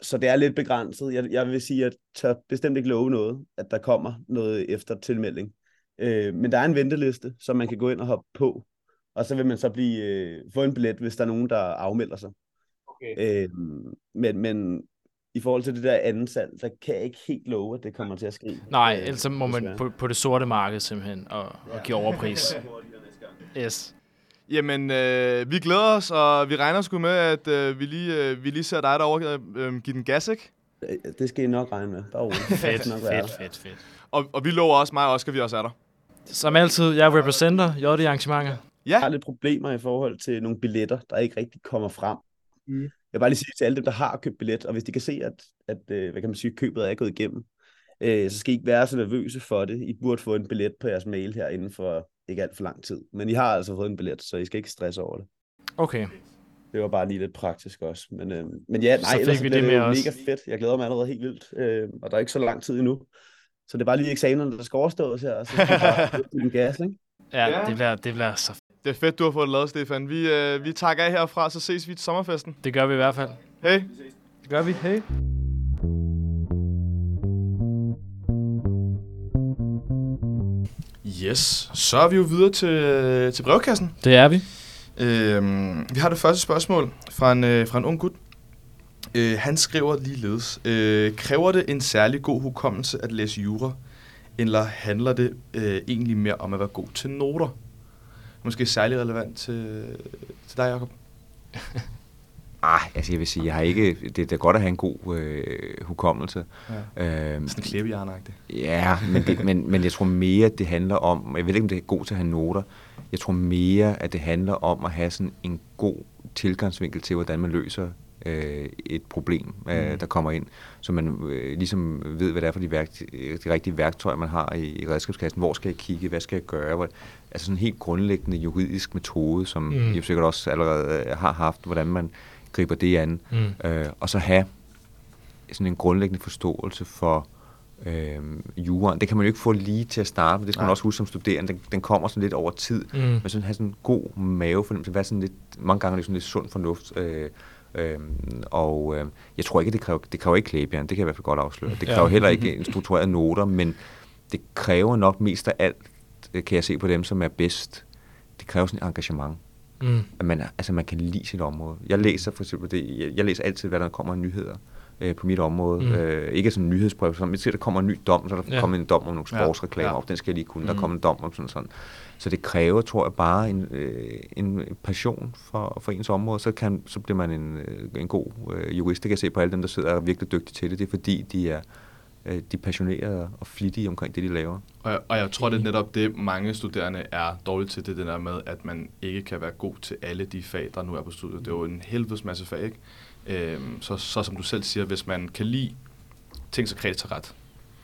så det er lidt begrænset. Jeg, jeg vil sige, at jeg tør bestemt ikke love noget, at der kommer noget efter tilmelding. Øh, men der er en venteliste, som man kan gå ind og hoppe på, og så vil man så blive, øh, få en billet, hvis der er nogen, der afmelder sig. Okay. Øh, men, men i forhold til det der anden salg, der kan jeg ikke helt love, at det kommer til at ske. Nej, øh, ellers må man på, på det sorte marked simpelthen og, og give overpris. Yes. Jamen, øh, vi glæder os, og vi regner sgu med, at øh, vi, lige, øh, vi lige ser dig derovre øh, øh, give den gas, ikke? Det skal I nok regne med. Bare roligt. fedt, nok fedt, fedt, fedt. Og, og vi lover også, mig og Oscar, vi også er der. Som altid, jeg representer JD arrangementer. Ja. Jeg har lidt problemer i forhold til nogle billetter, der ikke rigtig kommer frem. Mm. Jeg vil bare lige sige til alle dem, der har købt billet, og hvis de kan se, at, at øh, hvad kan man sige, købet er gået igennem, øh, så skal I ikke være så nervøse for det. I burde få en billet på jeres mail her inden for ikke alt for lang tid. Men I har altså fået en billet, så I skal ikke stresse over det. Okay. Det var bare lige lidt praktisk også. Men, øh, men ja, nej, så ellers vi det, det mega også. fedt. Jeg glæder mig allerede helt vildt. Øh, og der er ikke så lang tid endnu. Så det er bare lige eksamenerne, der skal overstås her, og så skal bare en gas, ikke? Ja, ja, det bliver, det bliver så det er fedt, du har fået det lavet, Stefan. Vi, øh, vi takker af herfra, så ses vi til sommerfesten. Det gør vi i hvert fald. Hej. Det gør vi. Hej. Yes, så er vi jo videre til, til brevkassen. Det er vi. Øhm, vi har det første spørgsmål fra en, øh, fra en ung gut. Øh, han skriver ligeledes. Øh, kræver det en særlig god hukommelse at læse jura, eller handler det øh, egentlig mere om at være god til noter? Måske særlig relevant til, til dig, Jacob? Ah, altså jeg vil sige, jeg har ikke, det, det er godt at have en god øh, hukommelse. Ja. Øhm, Sådan klæbehjernagtigt. Ja, men, det, men, men jeg tror mere, at det handler om, jeg ved ikke, om det er god til at have noter, jeg tror mere, at det handler om at have sådan en god tilgangsvinkel til, hvordan man løser øh, et problem, øh, mm. der kommer ind, så man øh, ligesom ved, hvad det er for de, værk, de rigtige værktøjer, man har i, i redskabskassen. Hvor skal jeg kigge? Hvad skal jeg gøre? Hvor, altså sådan en helt grundlæggende juridisk metode, som mm. I sikkert også allerede øh, har haft, hvordan man griber det an. Mm. Øh, og så have sådan en grundlæggende forståelse for øh, juraen. Det kan man jo ikke få lige til at starte med. Det skal Nej. man også huske som studerende. Den, den kommer sådan lidt over tid. Mm. Men sådan have sådan en god mavefornemmelse. Hvad sådan lidt, mange gange er det sådan lidt sund fornuft. Øh, Øhm, og øh, jeg tror ikke, det kræver, det kræver ikke klæbjern, det kan jeg i hvert fald godt afsløre. Det kræver ja. heller ikke en struktureret noter, men det kræver nok mest af alt, øh, kan jeg se på dem, som er bedst, det kræver sådan et engagement. Mm. At man, altså man kan lide sit område. Jeg læser for eksempel det, jeg, jeg læser altid, hvad der kommer af nyheder øh, på mit område. Mm. Øh, ikke sådan en nyhedsbrev, som hvis der kommer en ny dom, så er der ja. kommet en dom om nogle sportsreklamer, ja. ja. den skal jeg lige kunne. Mm. Der kommer en dom om sådan sådan. Så det kræver, tror jeg, bare en, øh, en passion for, for ens område, så, kan, så bliver man en, øh, en god øh, jurist. Det kan jeg se på alle dem, der sidder og er virkelig dygtige til det. Det er fordi, de er, øh, de er passionerede og flittige omkring det, de laver. Og jeg, og jeg tror, det er netop det, mange studerende er dårlige til, det, det der med, at man ikke kan være god til alle de fag, der nu er på studiet. Det er jo en helvedes masse fag, ikke? Øhm, så, så som du selv siger, hvis man kan lide ting så kreativt ret,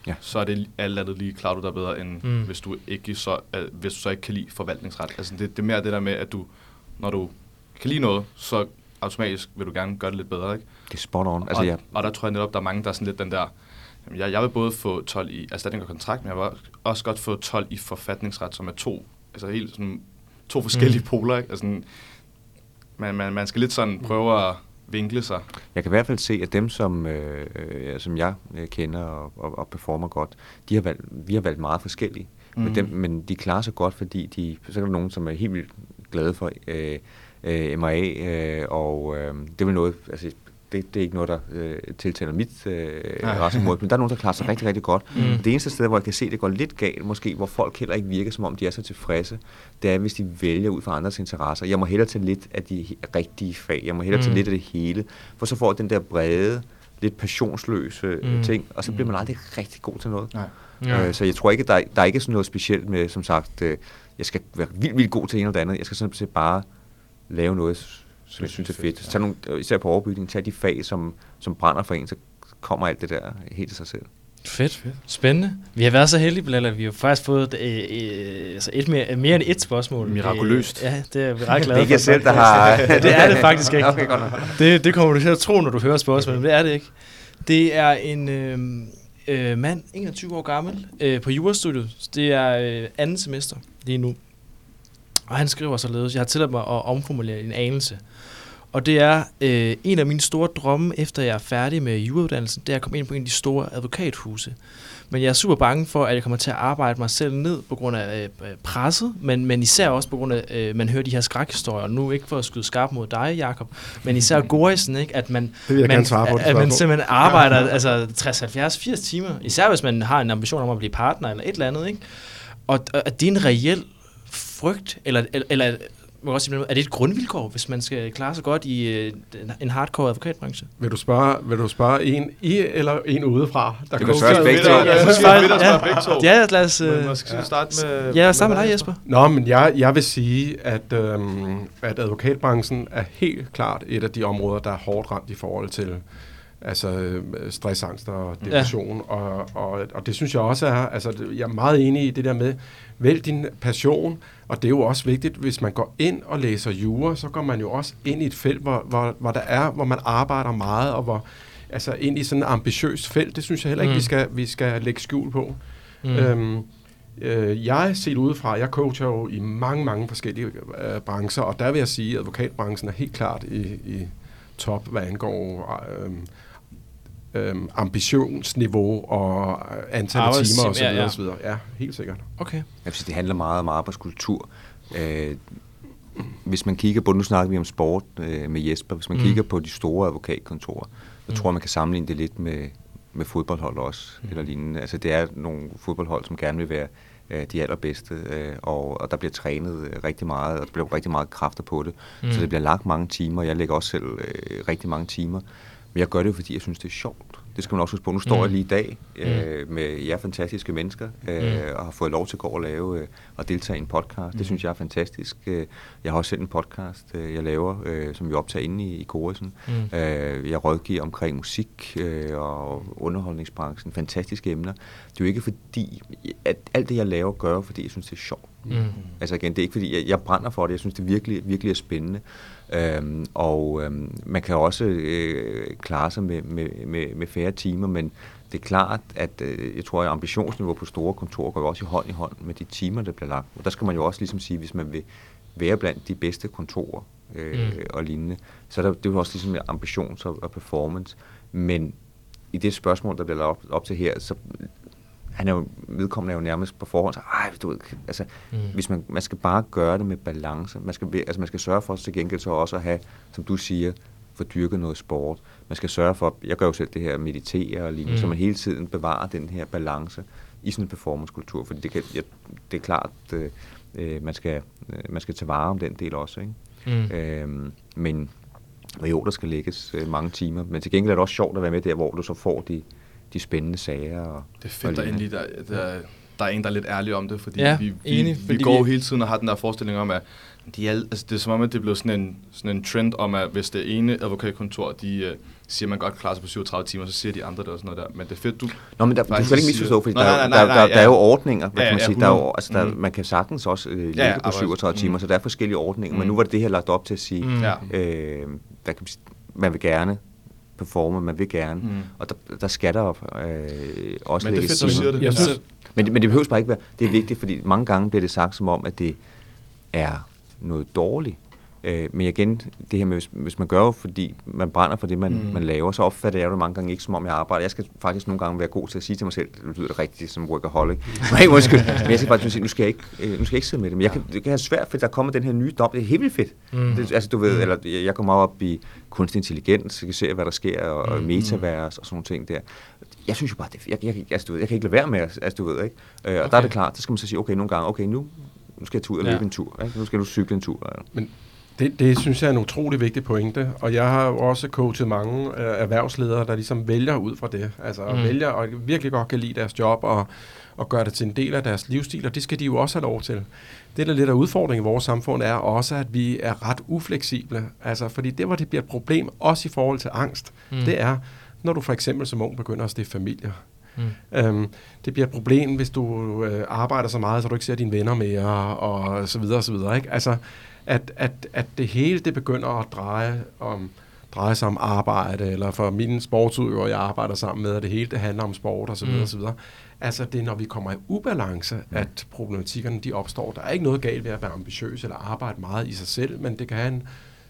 ja. så er det alt andet lige klart, der er bedre, end mm. hvis, du ikke så, uh, hvis du så ikke kan lide forvaltningsret. Altså det, det er mere det der med, at du, når du kan lide noget, så automatisk vil du gerne gøre det lidt bedre, ikke? Det er spot on. Altså, og, ja. og der tror jeg netop, der er mange, der er sådan lidt den der, jamen, jeg, jeg vil både få 12 i erstatning og kontrakt, men jeg vil også godt få 12 i forfatningsret, som er to, altså helt sådan, to forskellige mm. poler, ikke? Altså, man, man, man skal lidt sådan prøve at vinkle sig. Jeg kan i hvert fald se, at dem, som, øh, øh, som jeg øh, kender og, og, og performer godt, de har valgt, vi har valgt meget forskellige. Mm. Men, dem, men de klarer sig godt, fordi de, så er der nogen, som er helt vildt glade for øh, øh, MRA, øh, og øh, det er vel noget, altså det, det er ikke noget, der øh, tiltaler mit øh, raceområde, men der er nogen, der klarer sig rigtig, rigtig godt. Mm. Det eneste sted, hvor jeg kan se, det går lidt galt, måske, hvor folk heller ikke virker, som om de er så tilfredse, det er, hvis de vælger ud fra andres interesser. Jeg må hellere tage lidt af de rigtige fag. Jeg må hellere mm. tage lidt af det hele, for så får den der brede, lidt passionsløse mm. ting, og så bliver man aldrig rigtig god til noget. Nej. Ja. Øh, så jeg tror ikke, der, der er ikke sådan noget specielt med, som sagt, øh, jeg skal være vildt, vildt god til en eller det andet. Jeg skal simpelthen bare lave noget, som jeg synes er fedt. Så nogle, især på overbygning, tag de fag, som, som brænder for en, så kommer alt det der helt til sig selv. Fedt. Fedt. Spændende. Vi har været så heldige, Bilal, at vi har faktisk fået øh, øh, altså et mere, mere end et spørgsmål. Mirakuløst. Øh, ja, det er vi ret glade for. Det er ikke selv, der har... det er det faktisk ikke. Okay, godt det, det kommer du til at tro, når du hører spørgsmålet, men det er det ikke. Det er en øh, øh, mand, 21 år gammel, øh, på jurastudiet. Det er øh, anden semester. lige nu. Og han skriver således, jeg har tilladt mig at omformulere en anelse. Og det er øh, en af mine store drømme, efter jeg er færdig med jurauddannelsen, det er at komme ind på en af de store advokathuse. Men jeg er super bange for, at jeg kommer til at arbejde mig selv ned på grund af øh, presset, men, men især også på grund af, øh, man hører de her skrækhistorier, og nu ikke for at skyde skarpt mod dig, Jakob, men især Gorisen, ikke? at man, man, på. at man simpelthen arbejder altså 60, 70, 80 timer, især hvis man har en ambition om at blive partner eller et eller andet, ikke? Og, og er det en reel frygt, eller, eller, eller også sige, er det et grundvilkår, hvis man skal klare sig godt i øh, en hardcore advokatbranche? Vil du spørge, vil du spørge en i eller en udefra? Der Du kan spørge begge to. Jeg det Ja. spørge begge to. Ja, lad os... Øh, Men måske skal vi starte med... ja, sammen med dig, Jesper. Nå, men jeg, jeg vil sige, at, øhm, at advokatbranchen er helt klart et af de områder, der er hårdt ramt i forhold til altså, øh, stressangst og depression. Ja. Og, og, og det synes jeg også er, altså det- jeg er meget enig i det der med, vælg din passion, og det er jo også vigtigt, hvis man går ind og læser jura, så går man jo også ind i et felt, hvor, hvor, hvor der er, hvor man arbejder meget, og hvor, altså ind i sådan et ambitiøst felt, det synes jeg heller ikke, Mm. vi, skal, vi skal lægge skjul på. Mm. Mm. Øhm, øh, jeg set udefra, jeg coacher jo i mange, mange forskellige øh, brancher, og der vil jeg sige, at advokatbranchen er helt klart i, i top, hvad angår øh, øh, ambitionsniveau og antal af timer osv. ja, ja. osv. Ja, helt sikkert. Okay. Jeg sige, det handler meget om arbejdskultur. Øh, hvis man kigger på, nu snakker vi om sport øh, med Jesper, hvis man Mm. kigger på de store advokatkontorer, så Mm. tror jeg, man kan sammenligne det lidt med, med fodboldhold også, mm. eller lignende. Altså det er nogle fodboldhold, som gerne vil være øh, de allerbedste, øh, og, og der bliver trænet øh, rigtig meget, og der bliver rigtig meget kræfter på det. Mm. Mm. Så det bliver lagt mange timer, jeg lægger også selv øh, rigtig mange timer, men jeg gør det jo, fordi jeg synes, det er sjovt. Det skal man også huske på. Nu står Mm. jeg lige i dag øh, med jer fantastiske mennesker, øh, Mm. og har fået lov til at gå og lave øh, og deltage i en podcast. Mm. Det synes jeg er fantastisk. Øh, Jeg har også selv en podcast, øh, jeg laver, øh, som vi optager inde i, i Koresen. Mm. Øh, Jeg rådgiver omkring musik øh, og underholdningsbranchen. Fantastiske emner. Det er jo ikke fordi, at alt det, jeg laver, gør fordi jeg synes, det er sjovt. Mm. Altså igen, det er ikke fordi, jeg, jeg brænder for det. Jeg synes, det virkelig, virkelig er spændende. Øhm, og øhm, man kan også øh, klare sig med, med, med, med færre timer, men det er klart, at øh, jeg tror, at ambitionsniveau på store kontorer går jo også i hånd i hånd med de timer, der bliver lagt. Og der skal man jo også ligesom sige, hvis man vil være blandt de bedste kontorer øh, Mm. og lignende, så er der, det er jo også ligesom ambitions og, og performance. Men i det spørgsmål, der bliver lagt op, op til her, så han er jo, vedkommende er jo nærmest på forhånd, så, ej, du ved, altså, Mm. mm. hvis man, man skal bare gøre det med balance. Man skal, altså, man skal sørge for til gengæld så også at have, som du siger, få dyrket noget sport. Man skal sørge for, jeg gør jo selv det her, meditere og lignende, Mm. mm. så man hele tiden bevarer den her balance i sådan en performancekultur, fordi det, kan, jeg, det er klart, øh, øh, man, skal, øh, man skal tage vare om den del også, ikke? Mm. Øhm, men og jo, der skal lægges øh, mange timer. Men til gengæld er det også sjovt at være med der, hvor du så får de, de spændende sager. Og, Det er fedt, der og endelig der, der, der er en, der er lidt ærlig om det, fordi Ja, vi, vi, enig, vi, fordi vi går vi- hele tiden og har den der forestilling om, at de er, altså det er som om, at det er blevet sådan en, sådan en trend om, at hvis det ene advokatkontor, de uh, siger, at man godt kan klare sig på 37 timer, så siger de andre det og sådan noget der. Men det er fedt, du... Nå, men der, du skal ikke misforstå, fordi Nej, der, nej, der, nej, der, der, der er jo ordninger, hvad Ja, kan man ja, sige. Der er jo, 100. altså, der, Mm. Man kan sagtens også øh, ligge Ja, på arbejds- 37 timer, mm. så der er forskellige ordninger. Men Mm. nu var det det her lagt op til at sige, Mm. Øh, hvad kan man, sige, man vil gerne performe, man vil gerne, Mm. og der, der skal der øh, også Men det lægges fedt, siger det. Jeg synes, Men, det- men det behøver bare ikke være, det er vigtigt, fordi mange gange bliver det sagt som om, at det er noget dårligt. Øh, men igen, det her med, hvis, hvis man gør jo, fordi man brænder for det, man, Mm. mm. man laver, så opfatter jeg det mange gange ikke som om, jeg arbejder. Jeg skal faktisk nogle gange være god til at sige til mig selv, det lyder rigtigt som workaholic. Nej, undskyld. Men jeg skal faktisk sige, nu skal jeg ikke, øh, nu skal jeg ikke sidde med det. Men jeg kan, det kan have svært, for der kommer den her nye dom. Det er helt vildt fedt. Mm. Det, altså, du ved, eller jeg kommer op i kunstig intelligens, jeg kan se, hvad der sker, og, og Mm. metavers og sådan nogle ting der. Jeg synes jo bare, det, jeg, jeg, altså, du ved, jeg kan ikke lade være med, altså, du ved, ikke? Øh, og der Okay. er det klart, så skal man så sige, okay, nogle gange, okay, nu, nu skal jeg tage ud og Ja. løbe en tur. Ikke? Nu skal du cykle en tur. Eller? Men det, det synes jeg er en utrolig vigtig pointe, og jeg har jo også coachet mange øh, erhvervsledere, der ligesom vælger ud fra det. Altså Mm. vælger og virkelig godt kan lide deres job og, og gøre det til en del af deres livsstil, og det skal de jo også have lov til. Det, der er lidt af udfordringen i vores samfund, er også, at vi er ret ufleksible. Altså, fordi det, hvor det bliver et problem, også i forhold til angst, Mm. mm. det er, når du for eksempel som ung begynder at stifte familier. Mm. Øhm, det bliver et problem, hvis du øh, arbejder så meget, så du ikke ser dine venner mere, og så videre, og så videre. Ikke? Altså, at, at, at det hele det begynder at dreje om drejer sig om arbejde, eller for mine sportsudøvere, jeg arbejder sammen med, at det hele det handler om sport osv. Mm. osv. Altså, det er, når vi kommer i ubalance, at problematikkerne de opstår. Der er ikke noget galt ved at være ambitiøs eller arbejde meget i sig selv, men det kan have en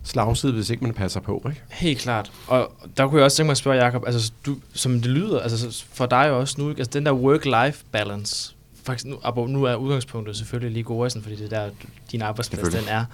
slagside, hvis ikke man passer på, ikke? Helt klart. Og der kunne jeg også tænke mig at spørge, Jacob, altså, du, som det lyder, altså for dig også nu, ikke? altså den der work-life balance, faktisk nu, nu er udgangspunktet selvfølgelig lige Goresen, fordi det er der, din arbejdsplads den er.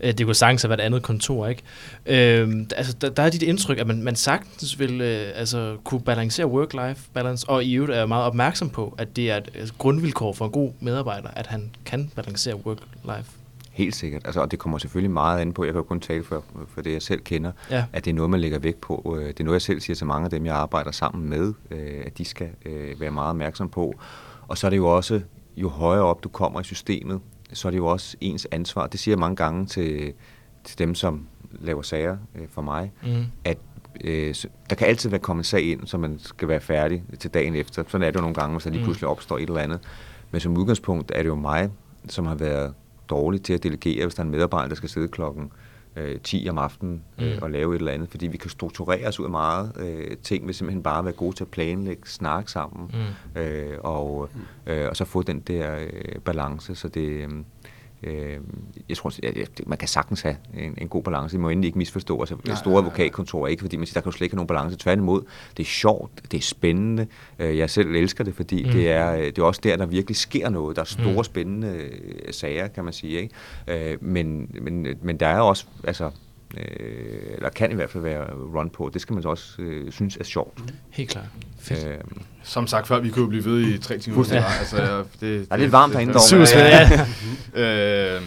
Øh, Det kunne sagtens have været et andet kontor, ikke? Øhm, altså, der, der er dit indtryk, at man, man sagtens vil øh, altså, kunne balancere work-life balance, og i øvrigt er jeg meget opmærksom på, at det er et altså, grundvilkår for en god medarbejder, at han kan balancere work-life. Helt sikkert. Altså, og det kommer selvfølgelig meget an på, jeg kan jo kun tale for, for det, jeg selv kender, Ja. at det er noget, man lægger vægt på. Øh, Det er noget, jeg selv siger til mange af dem, jeg arbejder sammen med, øh, at de skal øh, være meget opmærksom på. Og så er det jo også, jo højere op du kommer i systemet, så er det jo også ens ansvar. Det siger jeg mange gange til, til dem, som laver sager øh, for mig, Mm. at øh, der kan altid være kommet en sag ind, så man skal være færdig til dagen efter. Sådan er det jo nogle gange, hvis der lige Mm. pludselig opstår et eller andet. Men som udgangspunkt er det jo mig, som har været dårlig til at delegere, hvis der er en medarbejder, der skal sidde klokken øh, 10 om aftenen øh, Mm. og lave et eller andet. Fordi vi kan strukturere os ud af meget øh, ting, ved simpelthen bare at være gode til at planlægge, snakke sammen, Mm. øh, og, øh, og så få den der øh, balance. Så det, øh, jeg tror, at man kan sagtens have en, en god balance. Det må endelig ikke misforstå. Altså, Nej, store nej, nej. advokatkontor er ikke, fordi man siger, der kan jo slet ikke have nogen balance. Tværtimod, det er sjovt, det er spændende. Øh, Jeg selv elsker det, fordi Mm. det, er, det er også der, der virkelig sker noget. Der er store, Mm. spændende øh, sager, kan man sige. Ikke? Øh, Men, men, men der er også, altså, øh, der kan i hvert fald være run på. Det skal man så også øh, synes er sjovt. Helt klart. Fedt. Øh, Som sagt før, vi kunne jo blive ved i tre timer. Ja. Altså, det, Der er lidt varmt herinde dog. Spændende, ja. Øh,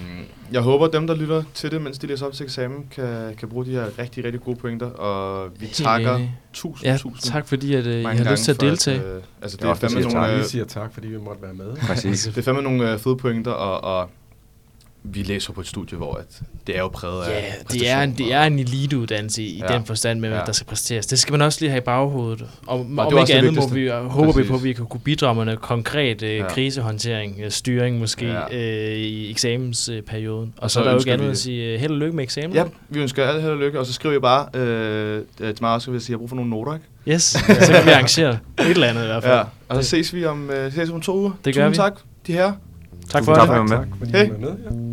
jeg håber, at dem, der lytter til det, mens de læser op til eksamen, kan, kan bruge de her rigtig, rigtig gode pointer. Og vi Helt takker enig. tusind, Ja, tusind tak fordi at, øh, I har lyst til at deltage. for, øh, altså, det, Det er fandme nogle, tak. øh, Vi siger tak, fordi vi måtte være med. præcis. det er fandme nogle øh, fede pointer, og, og vi læser på et studie, hvor at det er jo præget Ja, af det er, en, det er en eliteuddannelse i Ja. den forstand med, hvad Ja. der skal præsteres. Det skal man også lige have i baghovedet. Og er om ikke det andet må vi, og håber vi Præcis. på, at vi kan kunne bidrage med noget konkret øh, Ja. krisehåndtering, øh, styring måske Ja. øh, i eksamensperioden. Og, Og så, så er der jo ikke andet vi- at sige øh, held og lykke med eksamen. Ja, vi ønsker alt held og lykke, og så skriver I bare øh, til mig også, hvis I har brug for nogle noter, ikke? Yes, så kan vi arrangere et eller andet i hvert fald. Ja, og så ses vi om, øh, ses om to uger. Det gør Tusind vi. tak, de her. Tak for Tak det. for at være med. Tak, fordi Hej. du var med. Ja.